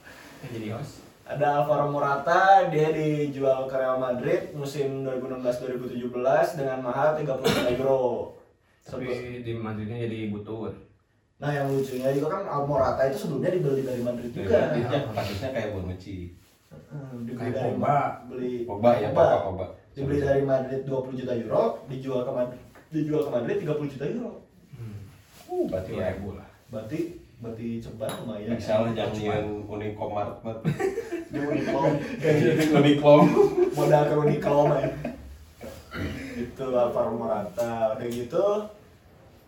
Jadi host. Ada Alvaro Morata, dia dijual ke Real Madrid musim 2016-2017 dengan mahal 30 juta euro Tapi di Madridnya jadi butut. Nah yang lucunya juga kan Al Morata itu sebelumnya dibeli dari Madrid juga Madrid ya kasusnya kayak Bonucci dibeli Kayak dari Pogba. beli Pogba ya Pogba Pogba dibeli dari Madrid 20 juta euro dijual ke Madrid dijual ke Madrid 30 juta euro Hmm. uh berarti ya lah. berarti berarti cepat lumayan. Bisa lah jangan nyian Unikomart mat. Di Unikom. Unikom modal ke Uniqlo ya itu Alvaro Morata udah gitu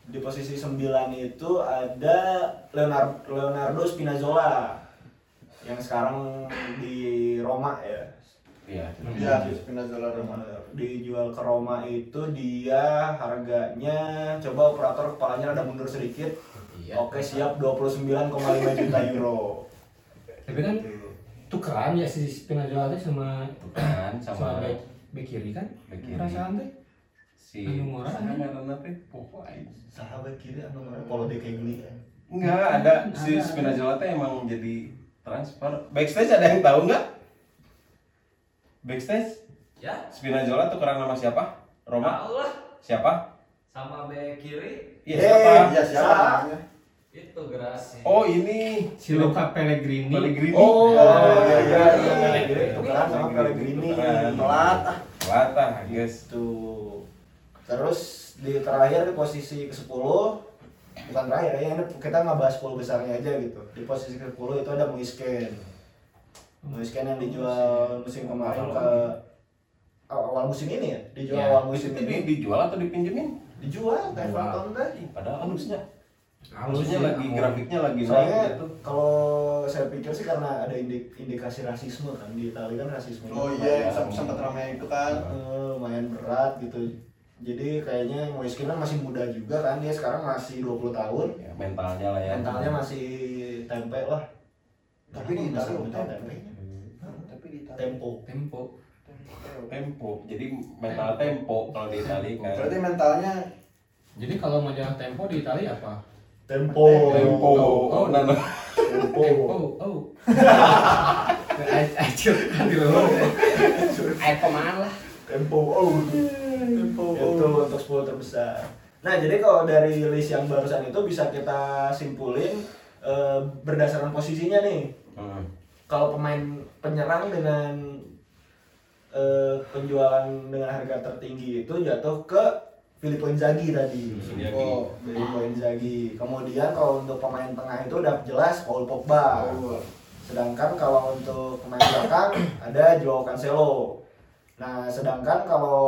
di posisi 9 itu ada Leonardo, Leonardo Spinazzola yang sekarang di Roma ya. Iya Ya, Spinazzola Roma. dijual ke Roma itu dia harganya coba operator kepalanya ada mundur sedikit Iya. oke siap 29,5 juta euro Tapi kan tukeran ya si Spinazzola teh sama kan sama sama back, back kiri kan? back kiri. Perasaan teh. si Anu murah. sana karena teh pokoknya sahabat kiri anu Paulo De Kegli ya enggak ada si. Spinazzola teh emang jadi transfer backstage ada yang tahu nggak backstage Ya, Spinazzola tuh kurang nama siapa Roma Allah siapa sama bek kiri. iya siapa Iya, siapa? Sa- namanya? Itu gerasi. Oh ini si Luca Pellegrini. Pellegrini. Oh, iya, iya iya iya. Pellegrini. Tukeran sama Pellegrini. Telat ah. Latah, guys. Tuh. Terus di terakhir di posisi ke-10 bukan terakhir ya, ini kita nggak bahas 10 besarnya aja gitu. Di posisi ke-10 itu ada Muisken. Muisken yang dijual musim kemarin ke awal musim ini ya? Dijual Ya. awal musim Itu ini. di- dijual atau dipinjemin? Dijual ke. Everton. Ih, Padahal halusnya. Halus Halusnya sih, lagi kamu. grafiknya lagi naik Soalnya gitu. kalau saya pikir sih karena ada indik- indikasi rasisme kan di Italia kan rasisme. Oh iya, sem- sempat ramai itu kan. Eh, lumayan berat gitu. Jadi kayaknya Moiskin kan masih muda juga kan dia sekarang masih 20 tahun. Ya, mentalnya lah ya. Mentalnya masih tempe lah. Tapi di Italia tempe. Tapi di Italia. Tempo. Tempo. tempo. Jadi mental tempo kalau di Itali nggak. Berarti mentalnya Jadi kalau majalah Tempo di Italia apa? Tempo. Tempo. Oh, nah, nah. Tempo. Tempo. Oh. Kan di luar. Air lah? Tempo. Oh. Tempo. Itu untuk 10 terbesar. Nah, jadi kalau dari list yang barusan itu bisa kita simpulin eh, berdasarkan posisinya nih. Hmm. kalau pemain penyerang dengan eh, penjualan dengan harga tertinggi itu jatuh ke Filippo Inzaghi tadi. Inzaghi. Oh, Filippo Inzaghi. Kemudian kalau untuk pemain tengah itu udah jelas Paul Pogba. Sedangkan kalau untuk pemain belakang ada Joao Cancelo. Nah, sedangkan kalau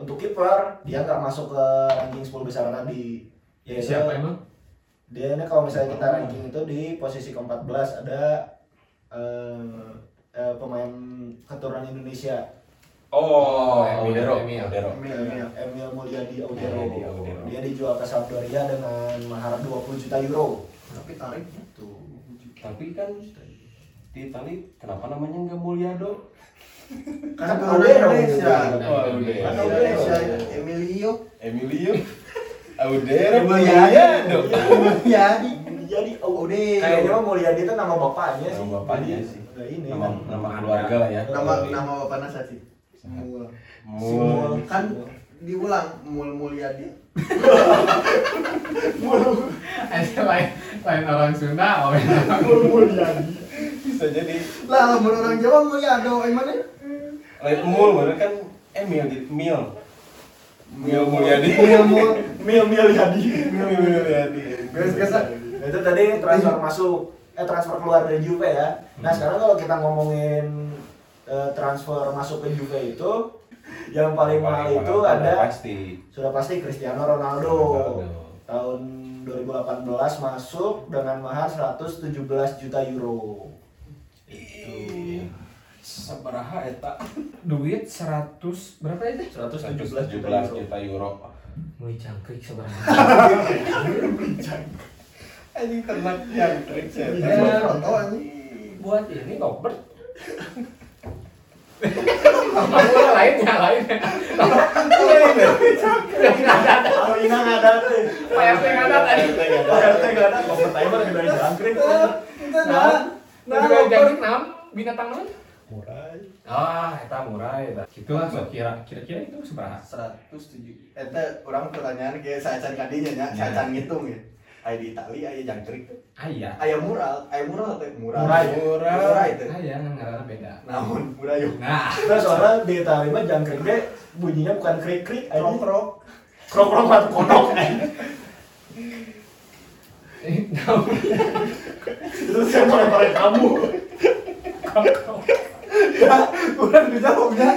untuk kiper dia nggak masuk ke ranking 10 besar tadi. Yaitu- Siapa emang? dia ini kalau misalnya kita ranking itu di posisi ke-14 ada eh, eh, pemain keturunan Indonesia Oh, Emil, Audero. Emil. Audero. Emil, Emil, Emil. Mulyadi Audero. Dia dijual ke Sampdoria dengan mahar 20 juta euro. Tapi tarik gitu. Tapi kan di Itali kenapa namanya nggak Mulyado? Kan Kan Audero. Indonesia. Audero. Kan Indonesia Emilio. Emilio. Audero Mulyado. Mulyadi. Mulyadi Audero. Kayaknya Mulyadi itu nama bapaknya sih. Nama bapaknya Jadi, sih. ini. Nama nama keluarga lah ya. Nama nama bapaknya siapa sih? Mul. Mul. Kan diulang Mul Mulyadi. Eh, lain lain orang Sunda, orang Mulyadi. Bisa jadi Lah, mun orang Jawa Mulyado, emang lain mul bener kan Emil jadi Mil. Mil Mulyadi. Mil Mul. Mil Mulyadi. Mil Mulyadi. Biasa-biasa. Nah, itu tadi transfer masuk eh transfer keluar dari Juve ya. Nah sekarang kalau kita ngomongin eh, transfer masuk ke Juve itu yang paling mahal itu mahal ada pasti. sudah pasti Cristiano Ronaldo. Ronaldo. Tahun 2018 masuk dengan mahar 117 juta euro. Ih, Sabaraha eta? duit 100 berapa itu? 117 juta 117 euro. juta euro. Mulai cangkrik sebenarnya. Anjing ternak jangkrik. Ya. Buat ini Robert. Nomor lainnya lainnya. Kalau Ina nggak ada tuh. Pak RT nggak ada tadi. Pak RT nggak ada. Kompet aja mah dari jangkrik. Nah, nah, jangkrik nam binatang mana? Murah. Ah, eta murah eta. Gitulah so kira kira-kira itu seberapa? 107 Eta orang pertanyaan kayak saya can kadinya nya, saya can ngitung ya. Aya di Itali aya jangkrik. Ah iya. Aya mural, aya mural teh mural. Mural. Mural. Mural itu. Ah iya, ngaranna beda. Namun mural yuk. Nah, Nah soalnya di Itali mah jangkrik deh bunyinya bukan krik krik aja. Krok krok. Krok krok batu kodok. Itu saya mau lemparin kamu. Ya, kurang dijawabnya.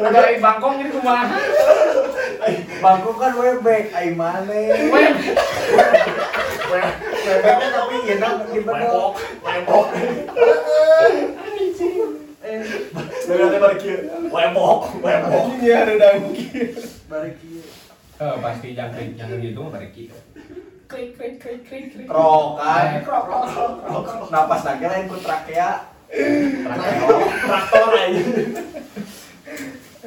ada lain bangkong ini kumaha? Bangku kan webek, ai mane. Web. Webeknya tapi enak di Webok, webok. Eh, Dengan lebar kieu. Webok, webok. Anjing ya ada dangki. balik ieu. Oh, pasti jangkrik jangkrik itu mah bareki. Krik krik krik krik krik. Krok kan, krok krok krok. Napas lagi lain ku trakea. Traktor aja.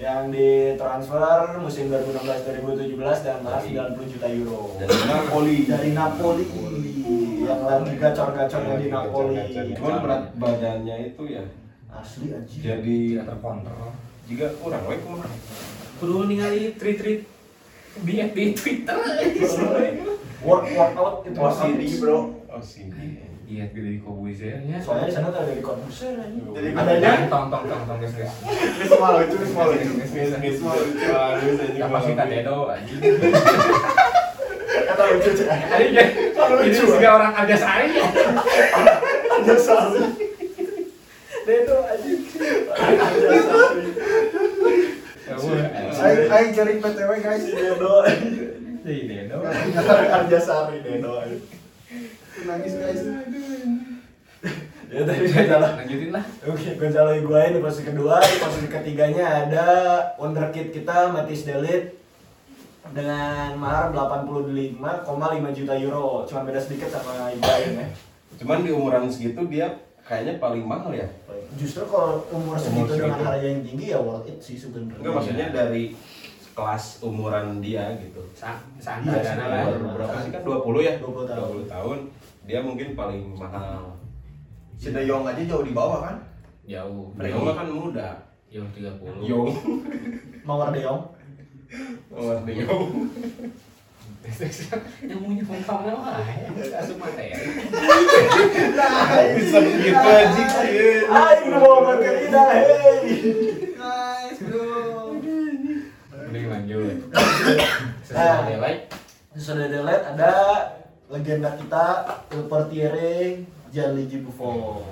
yang ditransfer musim 2016-2017 dan mahal 90 juta euro. dari Napoli. Dari Napoli. Yang lagi gacor-gacornya di Napoli. Cuman berat badannya itu ya asli aja jadi terkontrol. juga kurang baik ke mana Kudu ningali tweet-tweet di Twitter. work workout itu OCD bro oh sini Iya, gede di Kobuizernya. soalnya di sana tuh ada di konser aja Jadi adanya tong tong tong tong guys guys. semua lucu semua lucu. Semua lucu. Halus aja Kapasitas dedo anjing. kata lucu cek Anjing ya. Ini juga orang Argasari ya. ada sari. Dedo aja ada sari. Aing aing cari PTW guys. Dedo. Si dedo. ada sari Dedo nangis guys ya tadi Gonzalo Lanjutin lah. Oke, Gonzalo Higuain di posisi kedua, di posisi ketiganya ada wonderkid kita Matis Delit dengan mahar 85,5 juta euro. Cuma beda sedikit sama Higuain ya. cuman di umuran segitu dia kayaknya paling mahal ya Justru kalau umur segitu segitu. dengan harga yang tinggi ya worth it sih sebenarnya. enggak maksudnya dari kelas umuran dia gitu Sa Iya, santai iya. lah. Umur berapa sih kan 20 ya 20 tahun. 20 tahun dia mungkin paling mahal si De Jong aja jauh di bawah kan Jauh. Mah kan muda Jauh 30. Yong Mawar Deong. Oh, De Jong yang punya pengkawan lah ya. Asup materi. bisa begitu aja Ayo udah bawa margarita, hey. guys bro Mending lanjut. Nah. Sesuai delay. Sudah delete ada legenda kita Il Portiere Gianluigi Buffon.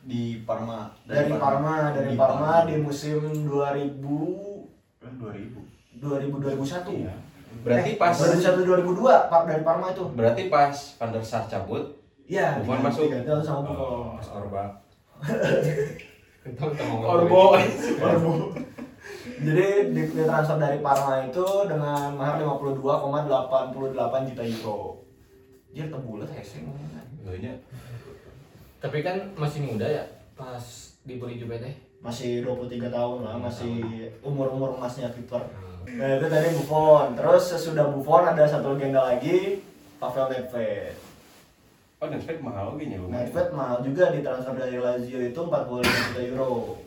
di Parma dari Parma dari Di Parma di musim 2000 Eh, 2000 2000 2001 Iya. berarti pas 2001 2002 Pak dari Parma itu berarti pas Van der Sar cabut iya Buffon masuk. diganti sama Buffon Oh. Mas Orba. Orbo Orbo. jadi di, di transfer dari Parma itu dengan mahar 52,88 juta euro jadi tebulat heseng Iya. Tapi kan masih muda ya pas dibeli juga teh. masih 23 tahun lah masih umur-umur emasnya kiper Nah itu tadi Buffon. Terus sesudah Buffon ada satu legenda lagi, Pavel Nedved. oh Netflix mahal gini lumayan Nedved mahal juga di transfer dari Lazio itu 45 juta euro.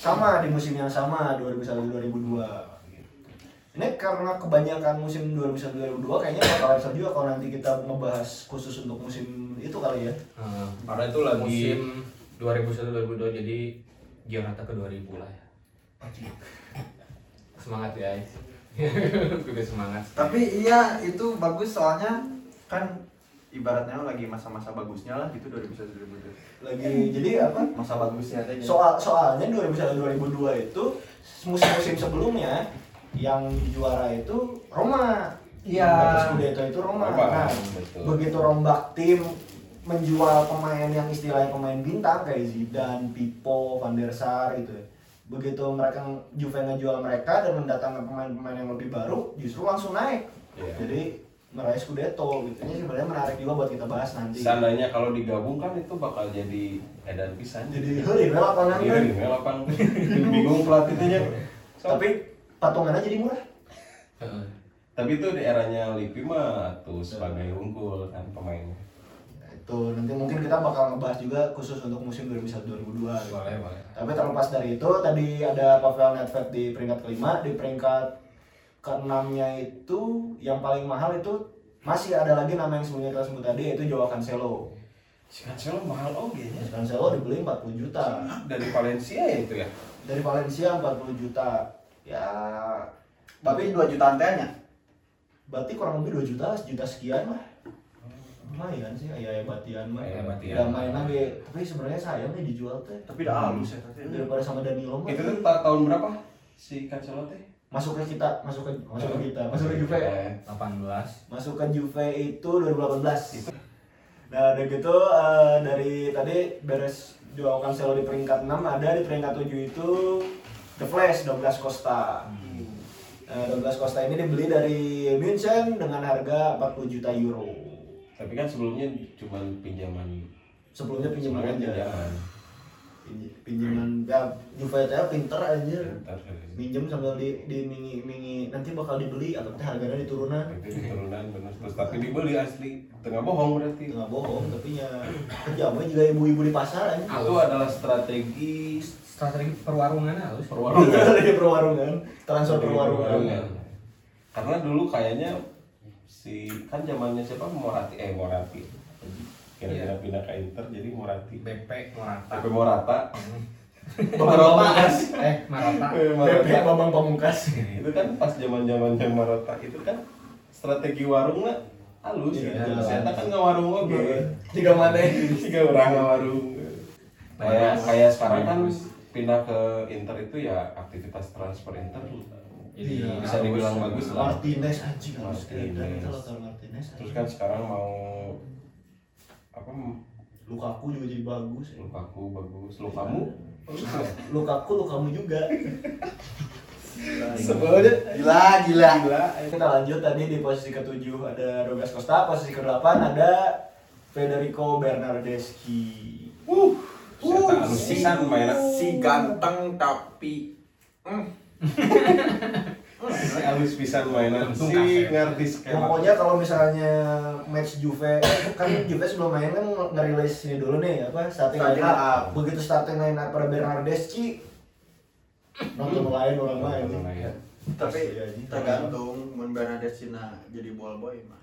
Sama di musim yang sama 2001-2002. Ini karena kebanyakan musim 2001-2002 kayaknya bakalan seru juga kalau nanti kita ngebahas khusus untuk musim itu kali ya. Eh, karena itu lagi musim 2001 2002 jadi Giornata ke 2000 lah ya. Semangat guys. Udah semangat. tapi iya itu bagus soalnya kan ibaratnya lagi masa-masa bagusnya lah gitu 2001 2002 Lagi jadi apa? masa bagusnya teh Soal soalnya 2001 2002 itu musim-musim sebelumnya yang juara itu Roma. Iya. Scudetto itu Roma. Roma, Nah, betul. begitu rombak tim menjual pemain yang istilahnya pemain bintang kayak Zidane, Pipo, Van der Sar gitu. ya. Begitu mereka Juve ngejual mereka dan mendatangkan pemain-pemain yang lebih baru, justru langsung naik. Iya. Jadi meraih Scudetto gitu. Ini sebenarnya menarik juga buat kita bahas nanti. seandainya kalau digabungkan itu bakal jadi edan pisan Jadi heureun we lapangan Iya, lapang bingung pelatihnya So, Tapi patungannya jadi murah. Tapi itu di eranya Lipi mah tuh sebagai unggul kan pemainnya Nah, itu nanti mungkin kita bakal ngebahas juga khusus untuk musim 2001-2002 gitu. Boleh, boleh. Tapi terlepas dari itu tadi ada Pavel Nedved di peringkat kelima, di peringkat keenamnya itu yang paling mahal itu masih ada lagi nama yang sebelumnya kita sebut tadi yaitu Joao Cancelo. si Cancelo mahal oke nya Cancelo dibeli 40 juta. dari Valencia ya itu ya Dari Valencia 40 juta. Ya tapi 2 jutaan tehnya berarti kurang lebih 2 juta, sejuta sekian lah. Lumayan sih, ya ya batian mah. Aya batian. Ya main lagi, tapi sebenarnya sayang nih dijual teh. tapi udah halus ya tadi Daripada sama Danilo mah. itu tuh ta- tahun berapa si Cancelo teh masuk ke kita, masuk ke masuk ke kita, masuk ke Juve. Eh, 18. Masuk ke Juve itu 2018. Nah, udah gitu eh, dari tadi beres Joao Cancelo di peringkat 6 ada di peringkat 7 itu The Flash Douglas Costa. Nah, Douglas Costa ini dibeli dari München dengan harga 40 juta euro. Tapi kan sebelumnya cuma pinjaman. Sebelumnya pinjaman Sebelumnya aja. pinjaman. Pinj- Pinjaman ya Juve teh pinter aja. Minjem sambil di di mingi mingi nanti bakal dibeli atau teh harganya diturunan. Itu turunan bener terus tapi dibeli asli tengah bohong berarti. Nggak bohong, tapi ya kejamnya juga ibu-ibu di pasar aja. Itu adalah strategi Strategi perwarungan halus. perwarungan. Dari perwarungan, transfer perwarungan. Karena dulu kayaknya si kan zamannya siapa Morati eh Morati. Kira-kira Iya. pindah ke Inter jadi Morati. BP Morata. Tapi Morata. Marota. Eh, Marota. BP. Bambang Pamungkas. itu kan pas zaman-zamannya Morata itu kan strategi warung lah halus Iya, gitu. jelas. Ternyata kan nggak warung oke. Tiga mana? Tiga orang nggak warung. Kayak kayak sekarang kan. Pindah ke Inter itu ya aktivitas transfer Inter Jadi Iya, bisa dibilang bagus lah. Martinez anjing harus Martinez. Terus kan sekarang mau apa Lukaku juga jadi bagus. ya. Lukaku bagus, Lukamu Lukaku Lukamu juga. Sebelumnya gila gila. gila. Kita lanjut tadi di posisi ketujuh ada Douglas Costa, posisi kedelapan ada Federico Bernardeschi. Uh, Uh, halus pisan mainan. si ganteng tapi hmm, Si halus pisan mainan. Si ngerti skema. Pokoknya kalau misalnya match Juve, kan Juve sebelum main kan ngerilis ini dulu nih apa starting line up. Begitu starting line up pada Bernardeschi, nonton lain orang lain. Tapi tergantung mun Bernadette Cina jadi ball boy mah.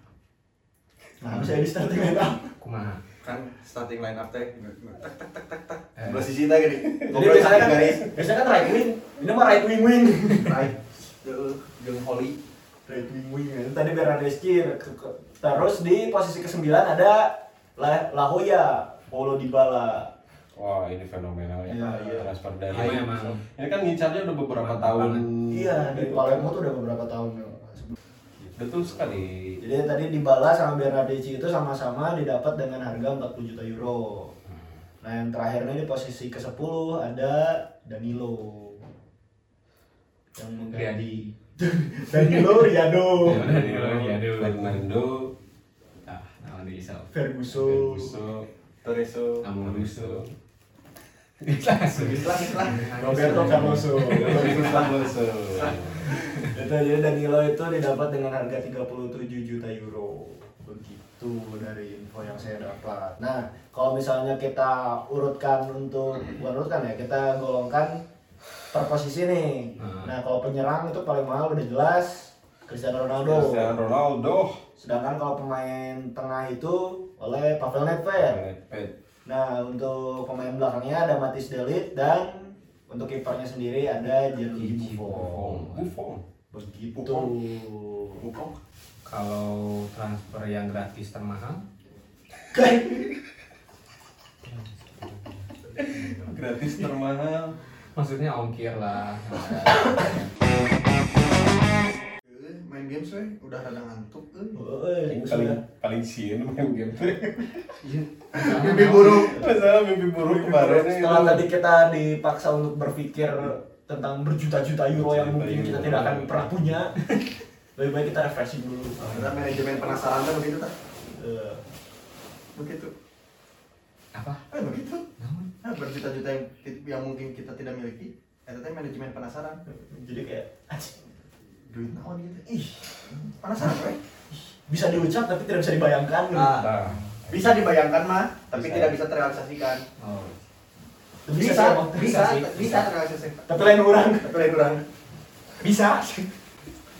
Nah, bisa di starting line up. kumaha? Kan starting line up teh tak tak tak tak tak. Eh. Belah sisi teh gini. Jadi biasanya kan biasanya kan right wing, ini mah right wing wing. right. Heeh, jeung Holly. Right wing wing. ya. Tadi Bernardeschi ke- ke- terus di posisi ke-9 ada La, La Hoya, Paulo Dybala. Wah ini fenomenal ya. Iya, iya. Transfer dari. Iya. Ini kan ngincarnya udah beberapa tahun. Iya, di Palermo tuh udah beberapa tahun. Betul sekali. Jadi tadi Dybala sama Bernardeschi itu sama-sama didapat dengan harga 40 juta euro. Nah yang terakhirnya di posisi ke-10 ada Danilo yang mengganti Danilo Riado Ya Danilo Riado. Fernando. Nah, nama di Isau. Ferguson Ferguson. Torreso. Amuruso. Langsung. Islah islah. Roberto Carloso Ferguson. Itu jadi Danilo itu didapat dengan harga 37 juta euro. Begitu dari info yang saya dapat. Nah kalau misalnya kita urutkan untuk bukan urutkan ya kita golongkan per posisi nih. Hmm. nah kalau penyerang itu paling mahal udah jelas Cristiano Ronaldo. Cristiano Ronaldo. sedangkan kalau pemain tengah itu oleh Pavel Nedved. Nah untuk pemain belakangnya ada Matis Delit dan untuk kipernya sendiri ada Gianluigi Buffon Buffon. Buffon. begitu Bukong. Kalau transfer yang gratis termahal, Gratis termahal. maksudnya ongkir lah. Eh, main games we udah rada ngantuk euy. Woi, paling paling sieun main game teh. Mimpi buruk. Masalah mimpi buruk kemarin. Setelah tadi kita dipaksa untuk berpikir tentang berjuta-juta euro yang mungkin kita tidak akan pernah punya, lebih baik kita refreshing dulu. Kita manajemen penasaran kan begitu tak? Eh, Begitu. Apa? Eh begitu. Naon? Nah, berjuta-juta yang, yang mungkin kita tidak miliki. Itu teh manajemen penasaran. jadi kayak Duit naon gitu. Ih, penasaran we. bisa diucap tapi tidak bisa dibayangkan. Ah. Nah, Bisa dibayangkan mah, tapi Bisa. tidak bisa terrealisasikan. Oh. Bisa, Bisa, bisa, bisa terrealisasikan. tapi lain orang. Tapi lain kurang. Bisa.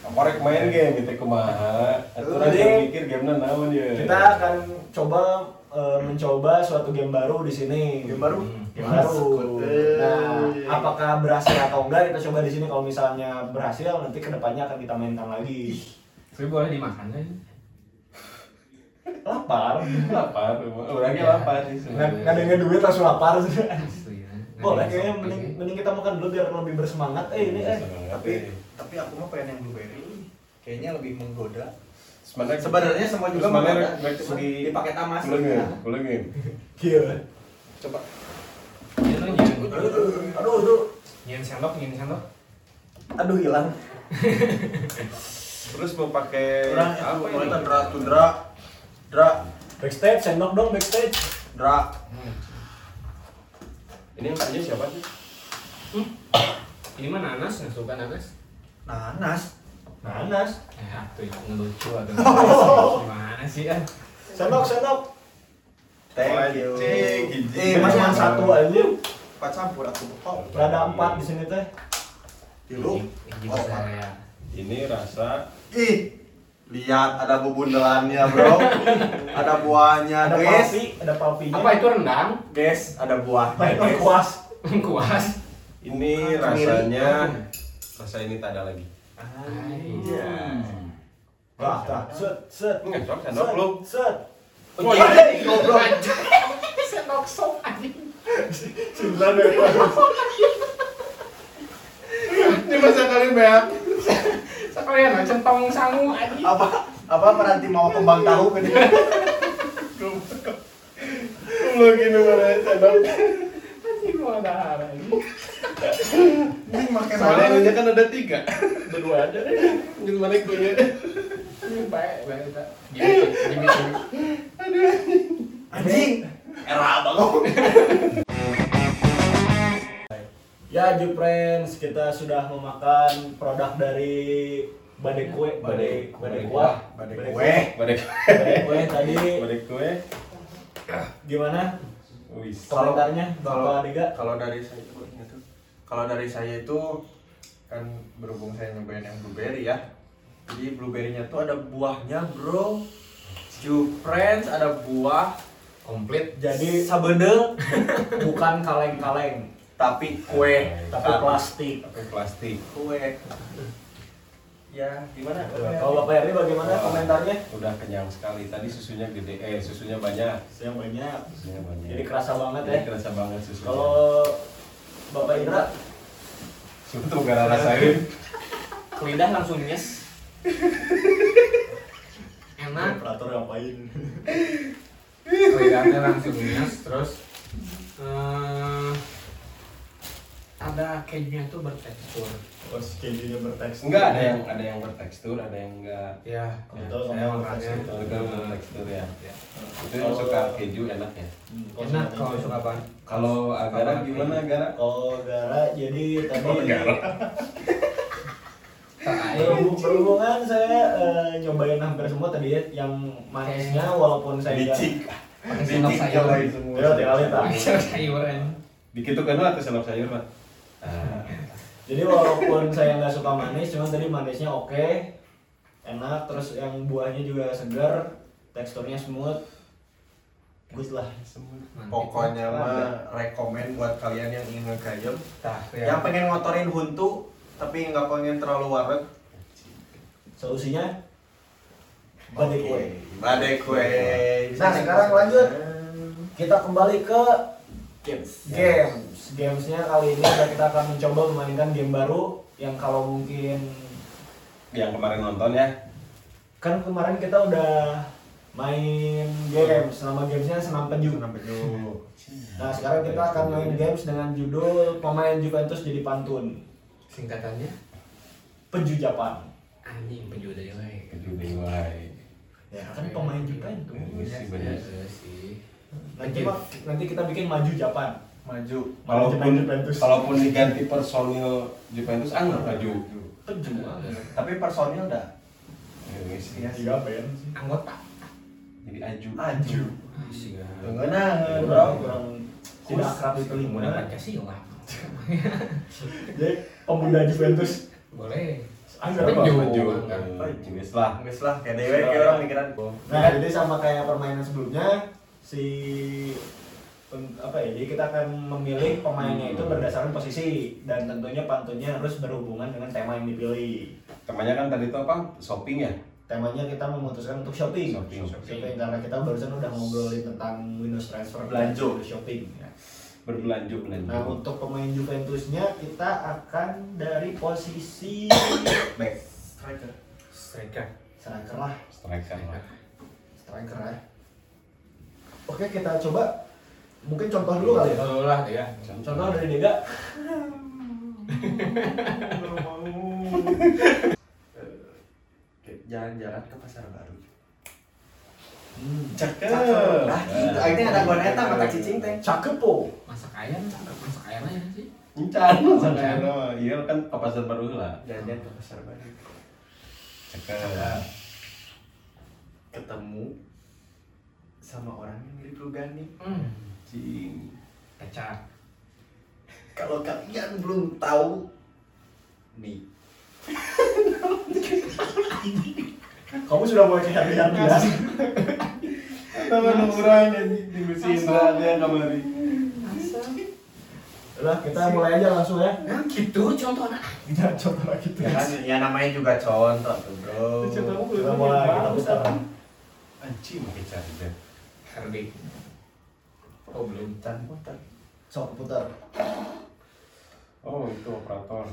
korek main game itu kumaha. Aturan yang mikir gamenya naon ya. Kita akan coba eh, mencoba suatu game baru di sini. Game baru? Game baru. Eh. Nah, apakah berhasil atau enggak kita coba di sini. Kalau misalnya berhasil, nanti ke depannya akan kita mainkan lagi. Tapi boleh dimakan kan? Lapar. lapar, orangnya Ya. lapar sih Nggak ada yang duit langsung lapar. Asli ya. Boleh kayaknya mending, mending kita makan dulu biar lebih bersemangat. Eh ini eh. Tapi tapi aku mah pengen yang blueberry. Kayaknya lebih menggoda. sebenarnya Sebenarnya semua juga sebenarnya menggoda. baik Cuman di di paket amas. kulengin, kulengin. Iya. Coba. Ya. Aduh, aduh. Nyen sendok, nyen sendok. Aduh hilang. Terus mau pakai Kurang apa ini? mulai dra tuh dra. Dra, Backstage, sendok dong backstage. dra. Ini yang tanya siapa sih? Ini mah nanas, nggak suka nanas. Nanas. Nanas. Ya, tuh yang ngelucu atau gimana sih kan? Sendok, sendok. Thank you. Eh, masih satu aja. Empat campur aku. Oh, Ada empat di sini teh. Ini Oh. Ini rasa Ih, lihat ada bubundelannya bro. ada buahnya Ada guys. palpi, ada palpinya. Apa itu rendang? Guys, ada buahnya Baik, kuas. Kuas. ini Ah, kemiri. rasanya rasa ini tak ada lagi. Iya. Wah, tah, set, set. Enggak, sok sendok lu. Set. Oh, iya. goblok. Sok anjing. Ya. Ini masa kali banyak. Sekalian aja centong sangu anjing. Apa apa peranti mau kembang tahu dia? Lu gini mana sendok. Anjing gua ada hara ini. Makan Soalnya ininya kan ada tiga. Berdua aja deh. Jadi mana kuenya? Ini baik, baik kita. Gini, gini, gini. Anjing. Era banget. Ya, Ju Friends, kita sudah memakan produk dari Badai Kue, Badai Badai Kuah, Badai kue. Badai Badai Kue tadi Badai kue. gimana komentarnya kalau- Bapak Adiga? Kalau dari saya itu. Kalau dari saya itu kan berhubung saya nyobain yang blueberry ya. Jadi blueberry-nya tuh ada buahnya, Bro. Ju friends ada buah Komplit. Jadi sabendel bukan kaleng-kaleng, tapi kue, tapi plastik. Pakai plastik. kue. Ya, gimana? Kalau Bapak Heri bagaimana komentarnya? Udah kenyang sekali. Tadi susunya gede, eh susunya banyak. Yang banyak. Susunya banyak. Jadi kerasa banget ya. Jadi kerasa banget susunya. Kalau Bapak Indra, Untuk gara rasain. Ke lidah langsung nyes. Enak. operator ngapain? lidahnya langsung nyes terus eh, ada kejunya tuh bertekstur Oh, kejunya bertekstur. Enggak ada yang ada yang bertekstur, ada yang enggak. ya Betul, saya sama makanya bertekstur. Ya. ya. Itu yang suka keju enak ya. Hmm, enak kalau suka apa Kalau Agara gimana Agara? Kalau Gara, jadi tadi berhubungan saya eh, nyobain hampir semua tadi ya, yang manisnya walaupun saya Licik. pakai sendok Licik sayur cobain semua. Ya, tinggal sayuran Dikit tuh kan atau sendok sayur, Pak? Ah, Jadi walaupun saya nggak suka manis, cuman tadi manisnya oke, enak, terus yang buahnya juga segar, teksturnya smooth, good lah. Pokoknya mah rekomen buat kalian yang ingin ngegayem. Tah, Yang pengen ngotorin huntu tapi nggak pengen terlalu waret Solusinya? Badai kue. Badai kue. Nah, sekarang lanjut. Kita kembali ke Games. games. Gamesnya kali ini kita akan mencoba memainkan game baru yang kalau mungkin yang kemarin nonton ya. kan kemarin kita udah main games. Nama gamesnya Senam Penyu. Senam penyu Nah sekarang kita akan main games dengan judul pemain Juventus jadi pantun. singkatannya Penju Japan. anjing penjual dari wae Keju dewai. Ya kan pemain Juventus. Ini sih banyak. Iya sih Nanti nanti kita bikin maju Japan. Maju Manajemen Kalaupun diganti personil Juventus ah nggak maju. Penju. Tapi personil dah sih. Iya. Tiga band. anggota Jadi aju. Aju sih Tengenah Kurang, bro kurang tidak akrab pemuda telinga. pancasila Jadi pemuda Juventus. boleh Anggar. Maju. Maju lah. Nggak lah kayak dewe kayak orang mikiran Nah, jadi sama kayak permainan sebelumnya si apa ya? Jadi kita akan memilih pemainnya itu berdasarkan posisi dan tentunya pantunnya harus berhubungan dengan tema yang dipilih. Temanya kan tadi itu apa? Shopping ya? Temanya kita memutuskan untuk shopping. Shopping. Shopping karena kita barusan udah ngobrolin tentang Windows Transfer Belanja. shopping. ya. Berbelanja belanja. Nah, untuk pemain Juventusnya kita akan dari posisi back striker striker striker lah, Striker lah. striker ya. Oke, kita coba mungkin contoh dulu kali ya. Contoh lah ya Contoh dari Dega. Jalan-jalan ke pasar baru. Cakep. Nah, gitu. Akhirnya ada gua eta mata cicing teh. Cakep po. Masak ayam, masak ayam aja sih. Encan, sama Iya kan ke pasar baru lah. Jalan-jalan ke pasar baru. Cakep. Ketemu sama orang yang mirip Lugani. Hmm. Cing. Kecap. Kalau kalian belum tahu, nih Kamu sudah mulai kehadiran ya? Nama orang anjing di mesin dia kamari. Udah, kita mulai aja langsung ya. Nah gitu contohnya. Jangan coba lagi tuh. ya kan ya namanya juga contoh tuh bro. Kita mulai, kita putar. Anjing pakai cari deh. Oh belum. Putar. Sok putar. Oh itu operator.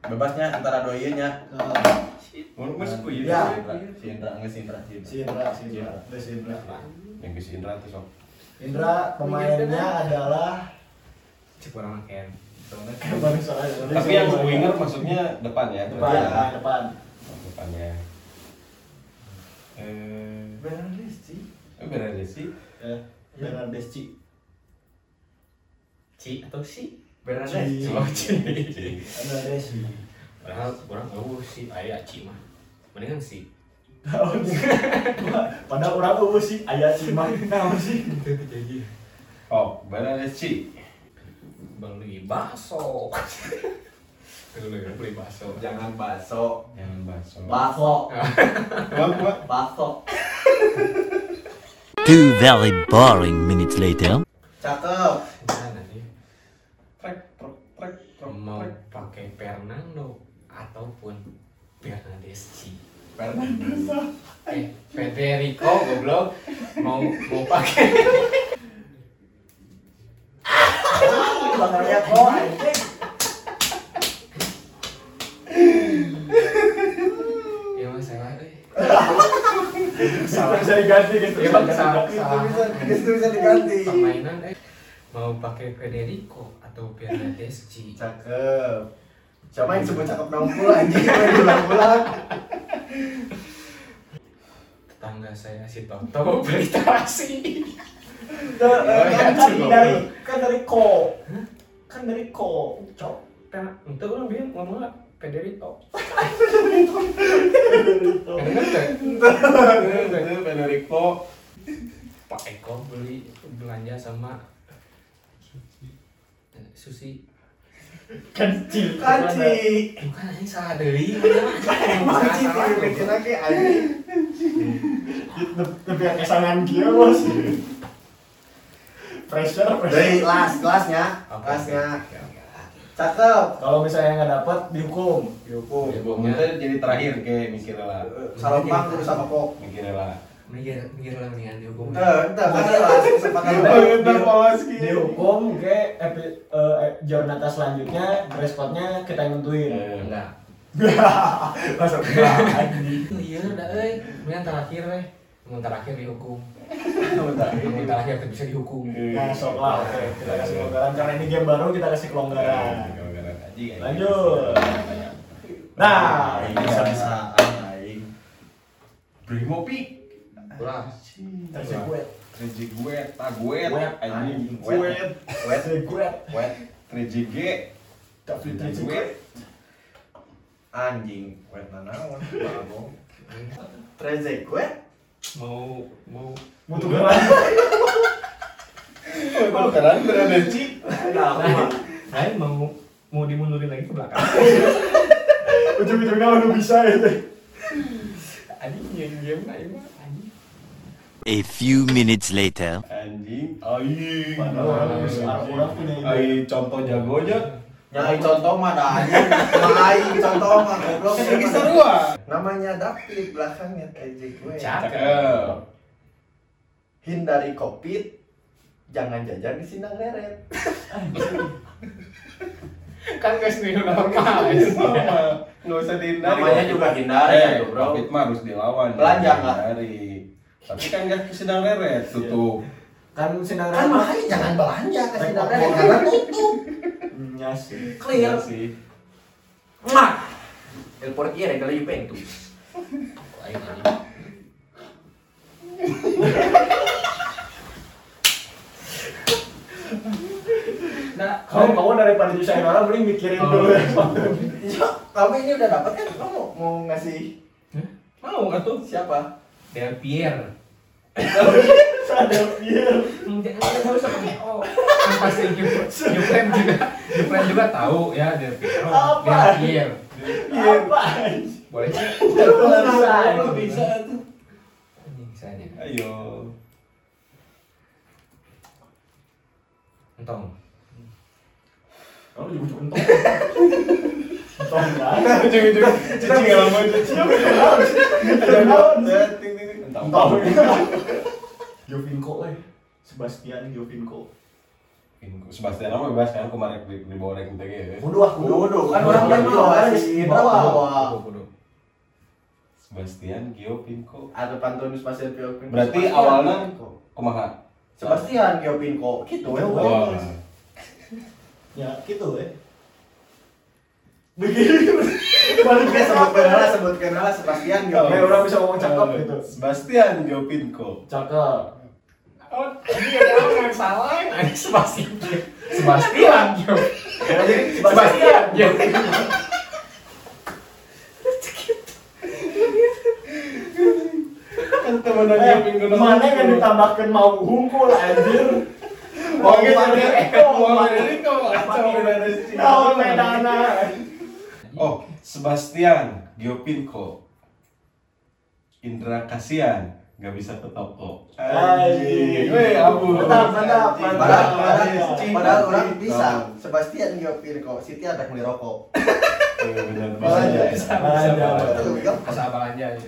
Bebasnya antara dua iya nya. Nah, Mau masuk ku Ya. ya. Si Indra, nggak si Indra, si Indra. si Indra, si Indra. Indra. Yang ke si Indra tuh sok. Indra pemainnya adalah Cikurang Ken. Tapi yang winger maksudnya depan ya. depan, Ya. depan. Oh, Depannya. Eh, Benar sih. eh sih. Ya, Bernardeschi. Ci atau si? Benar Ci. Oh Ci. Bernardeschi. Padahal orang tahu si ayah Ci mah. Mendingan si. Padahal orang eueuh sih aya cimah. Nah, sih. Jadi Oh, benar sih. beli bakso. Beli beli bakso. Jangan bakso. Jangan bakso. Bakso. Kuat. Bakso. Two very boring minutes later. Cakep. Nanti Trek trek trek trek. mau pakai Fernando ataupun Bernardeschi. Fernando. Eh, Federico goblok mau mau pakai Belakangnya kok anjing. ya mas salah eh. Salah bisa diganti gitu. Ya, Bang, salah. Itu bisa, itu bisa diganti. Permainan eh mau pakai Federico atau Bernardeschi Cakep. Siapa yang sebut cakep nongkul anjing main ulang-ulang. tetangga saya si Toto beli terasi Kan ya, kan cukup. dari kan dari ko. Kan dari ko. Cok. kan itu orang bilang ngomong lah Federico nggak? Itu Federico. Pak Eko beli belanja sama Susi Kancil. Kanci. bukan ini salah dari Kanci tuh bikin lagi anjing. Tapi yang kesangan dia bos. Pressure, Dari pressure. kelas, kelasnya, kelasnya. Cakep. Kalau misalnya nggak dapat dihukum. Dihukum. Dihukum. Kita jadi terakhir ke mikirnya lah. Salompang kudu sama kok. Mikirnya lah. Mikir mikir lah mendingan dihukum kan kesempatan Udah. Oh, bentar Pawaski. Dihukum ke epi, eh, Jornata selanjutnya dress code-nya kita yang nentuin. Eh, enggak. Masuk iya udah eh. Mendingan terakhir eh. Yang terakhir dihukum yang terakhir tuh bisa dihukum Nah, sok lah, oke. Kita kasih kelonggaran. Karena ini game baru kita kasih kelonggaran. Lanjut. Nah, ini ini bisa ulah taguet, anjing, wet. wet, tapi. Wet. anjing, wet nanaon, bagong. Trezek wet. mau mau Butuh gerak. Oh, keren berada Ci. nah saya mau mau dimundurin lagi ke belakang Ujung-ujungnya udah bisa itu. anjing game game nah A few minutes later. Anjing, ai. Padahal orang bisa orang punya ide. Ai contoh jagonya. Nyai contoh mah dah anjing. Mah aing contoh mah goblok. Kan lagi sarua. Namanya David belakangnya Trezek wet. Cakep. Hindari covid. Jangan jajan di sindang leret. kan guys new normal Sama. Nggak usah dihindari. Namanya juga hindari Eh, ya, bro. Covid mah harus dilawan. Belanja nggak? Tapi kan nggak sedang leret, tutup. Kan sinar Kan makanya jangan belanja ke sindang leret karena tutup. Nya sih. Clear. Iya sih. Mak. El portiere della Juventus. Lain aja. Nah, Kamu kamu daripada nyusahin orang mending mikirin Oh. dulu. Iya, tapi ini udah dapat kan kamu mau ngasih mau nggak tuh? siapa? Del Pier. Sadar biar. Jangan nggak usah pakai O. Kan pasti Ju- Juven juga, Juven juga tahu ya Del Piero. Apa? Del Pier. Apa? Boleh sih? Bisa. Tuh? Ayo. Entong. Kamu juga entong. Kan? Ujung-ujung cicing nggak lama cuci. Entong. Entah. Giovinco eh. Sebastian Giovinco. Sebastian apa bebas kan kemarin di, di bawah ranking TG ya. Kudu ah kudu. Kudu, kan orang yang kudu, bawa guys. sih, Bawa. bawa. Kudu. Sebastian Gio Pinko. Atau Pantonius Pasir Pio Pinko. Berarti Sebastian awalnya kumaha? Sebastian Gio Pinko gitu ya. Ya gitu eh. Begini. Balik Oke, ke sebutkan lah, sebutkan lah Sebastian Gio Kayak orang bisa ngomong cakep gitu. Sebastian Gio Pinko. Cakep. Oh, ini ada orang yang salah. Ini Sebastian. Sebastian. Jadi Sebastian. Yo. Kan temenan Eh, Gio Pinko. mana yang ditambahkan mau hunkul anjir. Mau Mana- dia. Mau dari kau kacau dari sini. Oh, Sebastian Gio Pinko. Indra Kasian nggak bisa ke toko. Anjing. Weh, abu. Mantap, mantap, Padahal, mantap. padahal, padahal orang bisa. Sebastian Gio Pinko, Siti ada beli rokok. Eh, benar bisa. Lebih gampang. Masa belanja ya.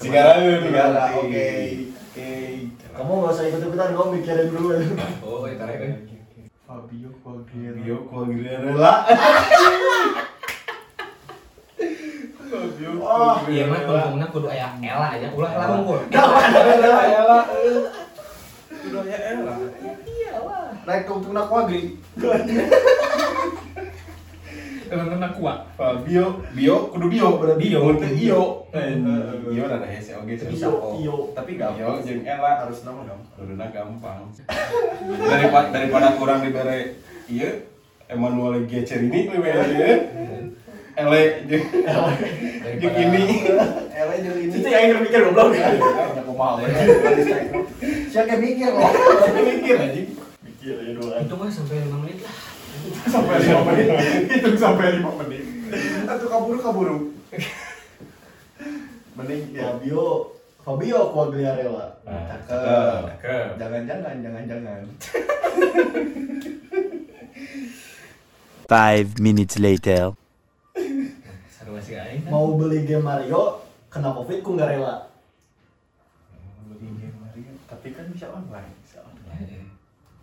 Cigarang, Segala, oke. Oke. Kamu gak usah ikut-ikutan, kamu mikirin dulu ya. Oh, itu ya. Fabio Quagliarella. Gio Quagliarella. Oh, Iya mah tungtungna kudu aya Ela aja. Ulah Ela unggul. Quagliarella. Udah ya elah. Naik tungtungna kuagri. Tungtungna kuat. Fabio, Bio, kudu Bio berarti Bio. Mun teu Iyo. Eh, Iyo rada hese oge. Bisa. Iyo, iyo. Tapi Iyo gampang. jeung Ela Harus nama dong. Kuduna gampang. daripada daripada kurang dibere iya Emmanuel Gecerini we we ieu. Ele jeung jeung ini. Ele jeung ini. Itu yang mikir goblok. Aku mau. Siapa yang mikir kok? Mikir anjing. Mikir ya dulu. Itu mah sampai 5 menit lah. Sampai 5 menit. Hitung sampai 5 menit. Atau kaburu kaburu. Mending ya. Fabio, Fabio Quagliarella. Nah, Cakep. Cakep. Jangan-jangan, jangan-jangan. Five minutes later. Seru masih aing. kan? Mau beli game Mario, kena covid ku nggak rela. Tapi kan bisa online. Bisa online. Eh, eh.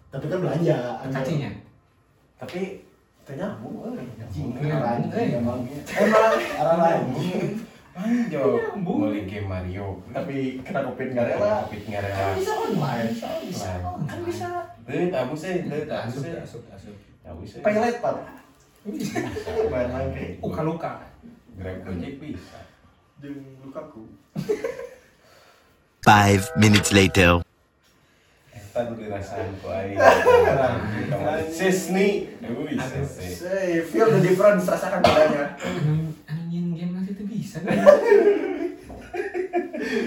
Tapi kan belanja. Cacinya. Tapi ternyambung. Nyambung. Anjing, Eh. emang. Emang. Arah lain. Anjo, meuli game Mario. Tapi kena covid nggak rela. Tapi nggak rela. Bisa online. Bisa. Kan bisa. Teu tamu sih, tamu Asup, sih. Tahu sih. Pay letter. Main main kayak Uka-luka. Grab Gojek bisa. jeung Lukaku. Five minutes later. Eta nu dirasain ku aing. Feel the difference, rasakan bedanya. Anjing game masih itu bisa.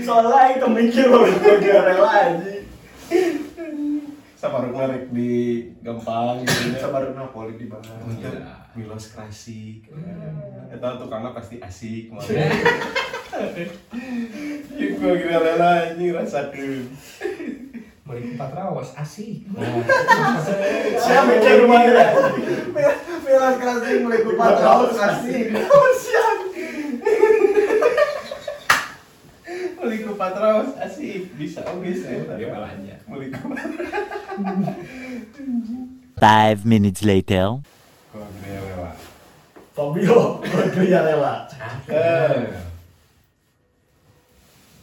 Soalnya itu mikir loh, nggak rela aja. Sabar ngarek di gampang gitu ya. Sabar Napoli di bawah. Untuk Milos klasik. Hmm. Eta tukangnya pasti asik mah. Ieu gua kira rela anjing rasakeun. Beli empat rawas asik. Saya mikir rumahnya. Milan kasih mulai kupat raus kasih. Siap. Beli ku Patraos asik, bisa oge sih. Dia belanja. Beli ku Five minutes later. Lewa. Fabio. Eh,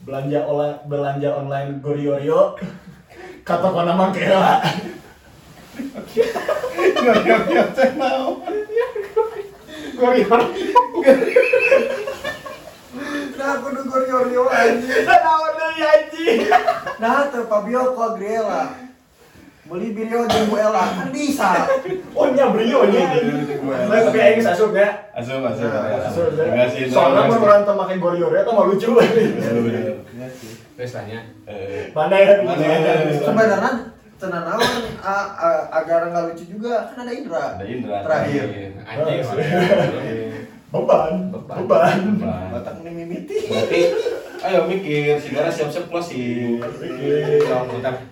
Belanja olah belanja online Goriorio. Kata kau nama kela. Gorior teh naon? Gorior. Nah, kudu goryo-goryo anjing. Naon deui anjing? Nah, teu Fabio Quagliarella. Beli Birio jeung Ella kan bisa. Oh nya brio nya. Nah, tapi aing asup ya. Asup, asup. Asup ya. Enggak sih. Soalnya mun berantem make gorior eta mah lucu. Terus tanya. Eh, Mana ya? Mana ya? Sebenarnya tenan naon agar nggak lucu juga kan ada Indra. Ada Indra Terakhir. Anjing. Beban. Beban. Beban. Batak ini mimiti. Berarti ayo mikir, segera siap-siap closing. Putar.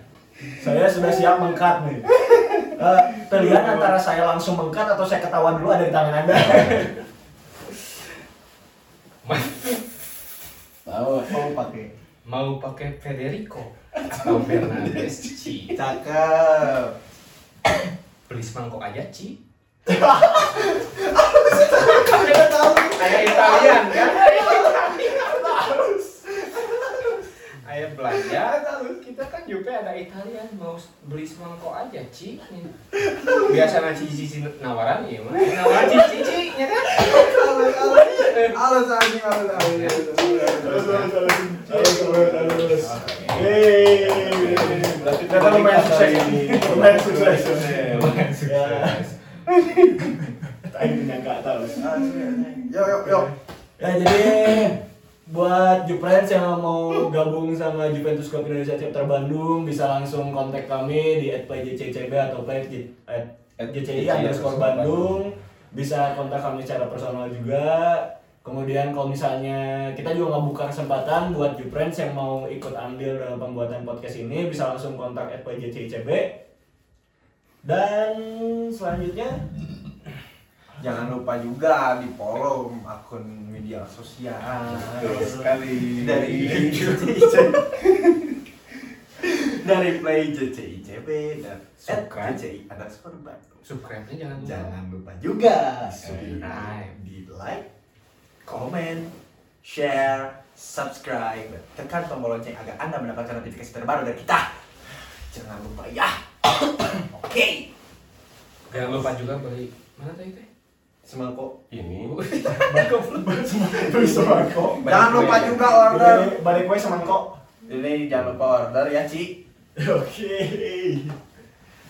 Saya sudah siap mengkat nih. Eh, terlihat antara saya langsung mengkat atau saya ketahuan dulu ada di tangan Anda. Tahu. Mau pakai. Mau pakai Federico atau Fernandes Ci. Cakep. Beli semangkok aja Ci. Kita tahu. Kayak Italian kan? Ayah belanja terus kita kan juga ada Italian mau beli semangkok aja Ci. Biasa nanti cici nawaran ya mah. Nawaran cici Ci ya kan? Halus anjing, halus anjing. Berarti Ternyata lumayan sukses. Lumayan sukses. Lumayan Ya. sukses. Aing menyangka tahu. Yo yo yo. Ya jadi buat Juprens yang mau gabung sama Juventus Club Indonesia chapter Bandung bisa langsung kontak kami di @pjccb atau @jci underscore Bandung. Bisa kontak kami secara personal juga. Kemudian kalau misalnya kita juga nggak buka kesempatan buat Juprens yang mau ikut andil dalam pembuatan podcast ini bisa langsung kontak @pjccb dan selanjutnya Jangan lupa juga di follow akun media sosial Betul sekali. dari dari play JCICB dan Subscribe. JCI underscore Bandung. Subscribe-nya jangan lupa. Jangan lupa juga Subscribe. di like, komen, share, subscribe, tekan tombol lonceng agar Anda mendapatkan notifikasi terbaru dari kita. Jangan lupa ya. Oke. Jangan lupa juga beli mana tadi teh? Semangkok. Ini Jangan lupa juga order. Balik kue semangkok. Ini jangan lupa order ya, Ci. Oke.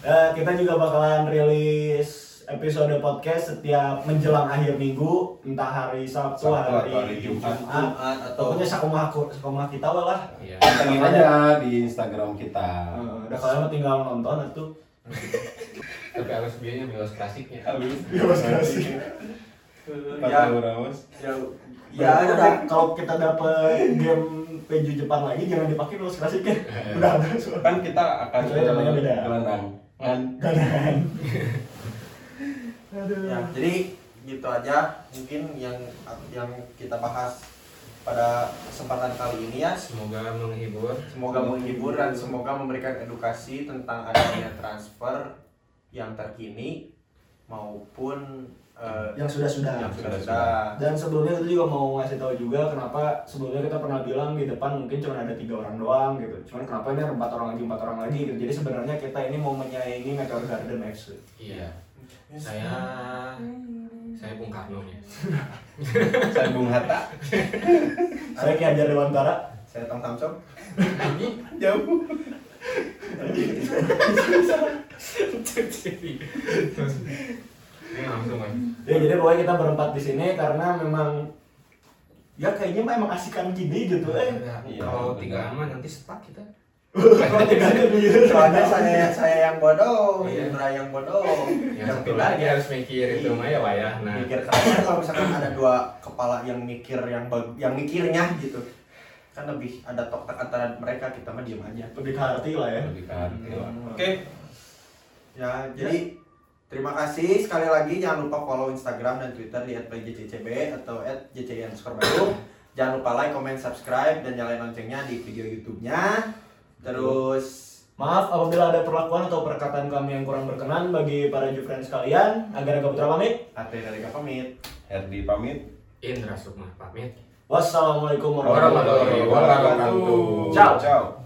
Eh, kita juga bakalan rilis episode podcast setiap menjelang akhir minggu, entah hari Sabtu, Sabtu hari, atau hari Jumat. Jumat atau Pokoknya sakumaha sakumaha kita lah. Iya. pantengin aja di Instagram kita. Eh, Udah kalian tinggal nonton atuh. Tapi harus biayanya bios klasiknya. Habis. Bios klasik. ya, ya, Ya, ya, udah kalau kita dapet game PJ Jepang lagi jangan dipakai terus klasiknya. Udah ada soalnya. Kan kita akan beda. gelandang. Kan Kan. Aduh. ya, jadi gitu aja mungkin yang yang kita bahas pada kesempatan kali ini ya. Semoga menghibur. Semoga menghibur dan semoga memberikan edukasi tentang adanya transfer yang terkini maupun eh, yang sudah-sudah. yang sudah-sudah. Dan sebelumnya kita juga mau ngasih tahu juga kenapa sebelumnya kita pernah bilang di depan mungkin cuma ada tiga orang doang gitu. Cuman kenapa ini ada empat orang lagi empat orang lagi gitu. Jadi sebenarnya kita ini mau menyaingi Meteor Garden FC. Iya. Saya saya Bung Karno ya. saya Bung Hatta. Saya Ki Hajar Dewantara. Saya Tong Samsung. Jauh. Ya jadi pokoknya kita berempat di sini karena memang ya kayaknya mah emang asikan gini gitu eh. Iya, Kalau benar. tiga aman nanti sepak kita. Soalnya saya saya yang bodoh, Iya. Indra yang bodoh. Yang Yang satu lagi harus mikir itu mah ya wayah. Nah, mikir karena kalau misalkan ada dua kepala yang mikir yang yang mikirnya gitu kan lebih ada tok tok antara mereka kita mah diem aja Lebih ke hati lah ya. Lebih ke hati lah. Hmm. Oke. ya jadi terima kasih sekali lagi jangan lupa follow Instagram dan Twitter di @pjccb atau @jcn_bandung jangan lupa like comment subscribe dan nyalain loncengnya di video YouTube-nya terus Maaf apabila ada perlakuan atau perkataan kami yang kurang berkenan bagi para Jufriends sekalian. Agar Aga Putra pamit. Ate dari pamit Herdi pamit. Indra Sukma pamit. Wassalamualaikum warahmatullahi wabarakatuh. Ciao. Ciao.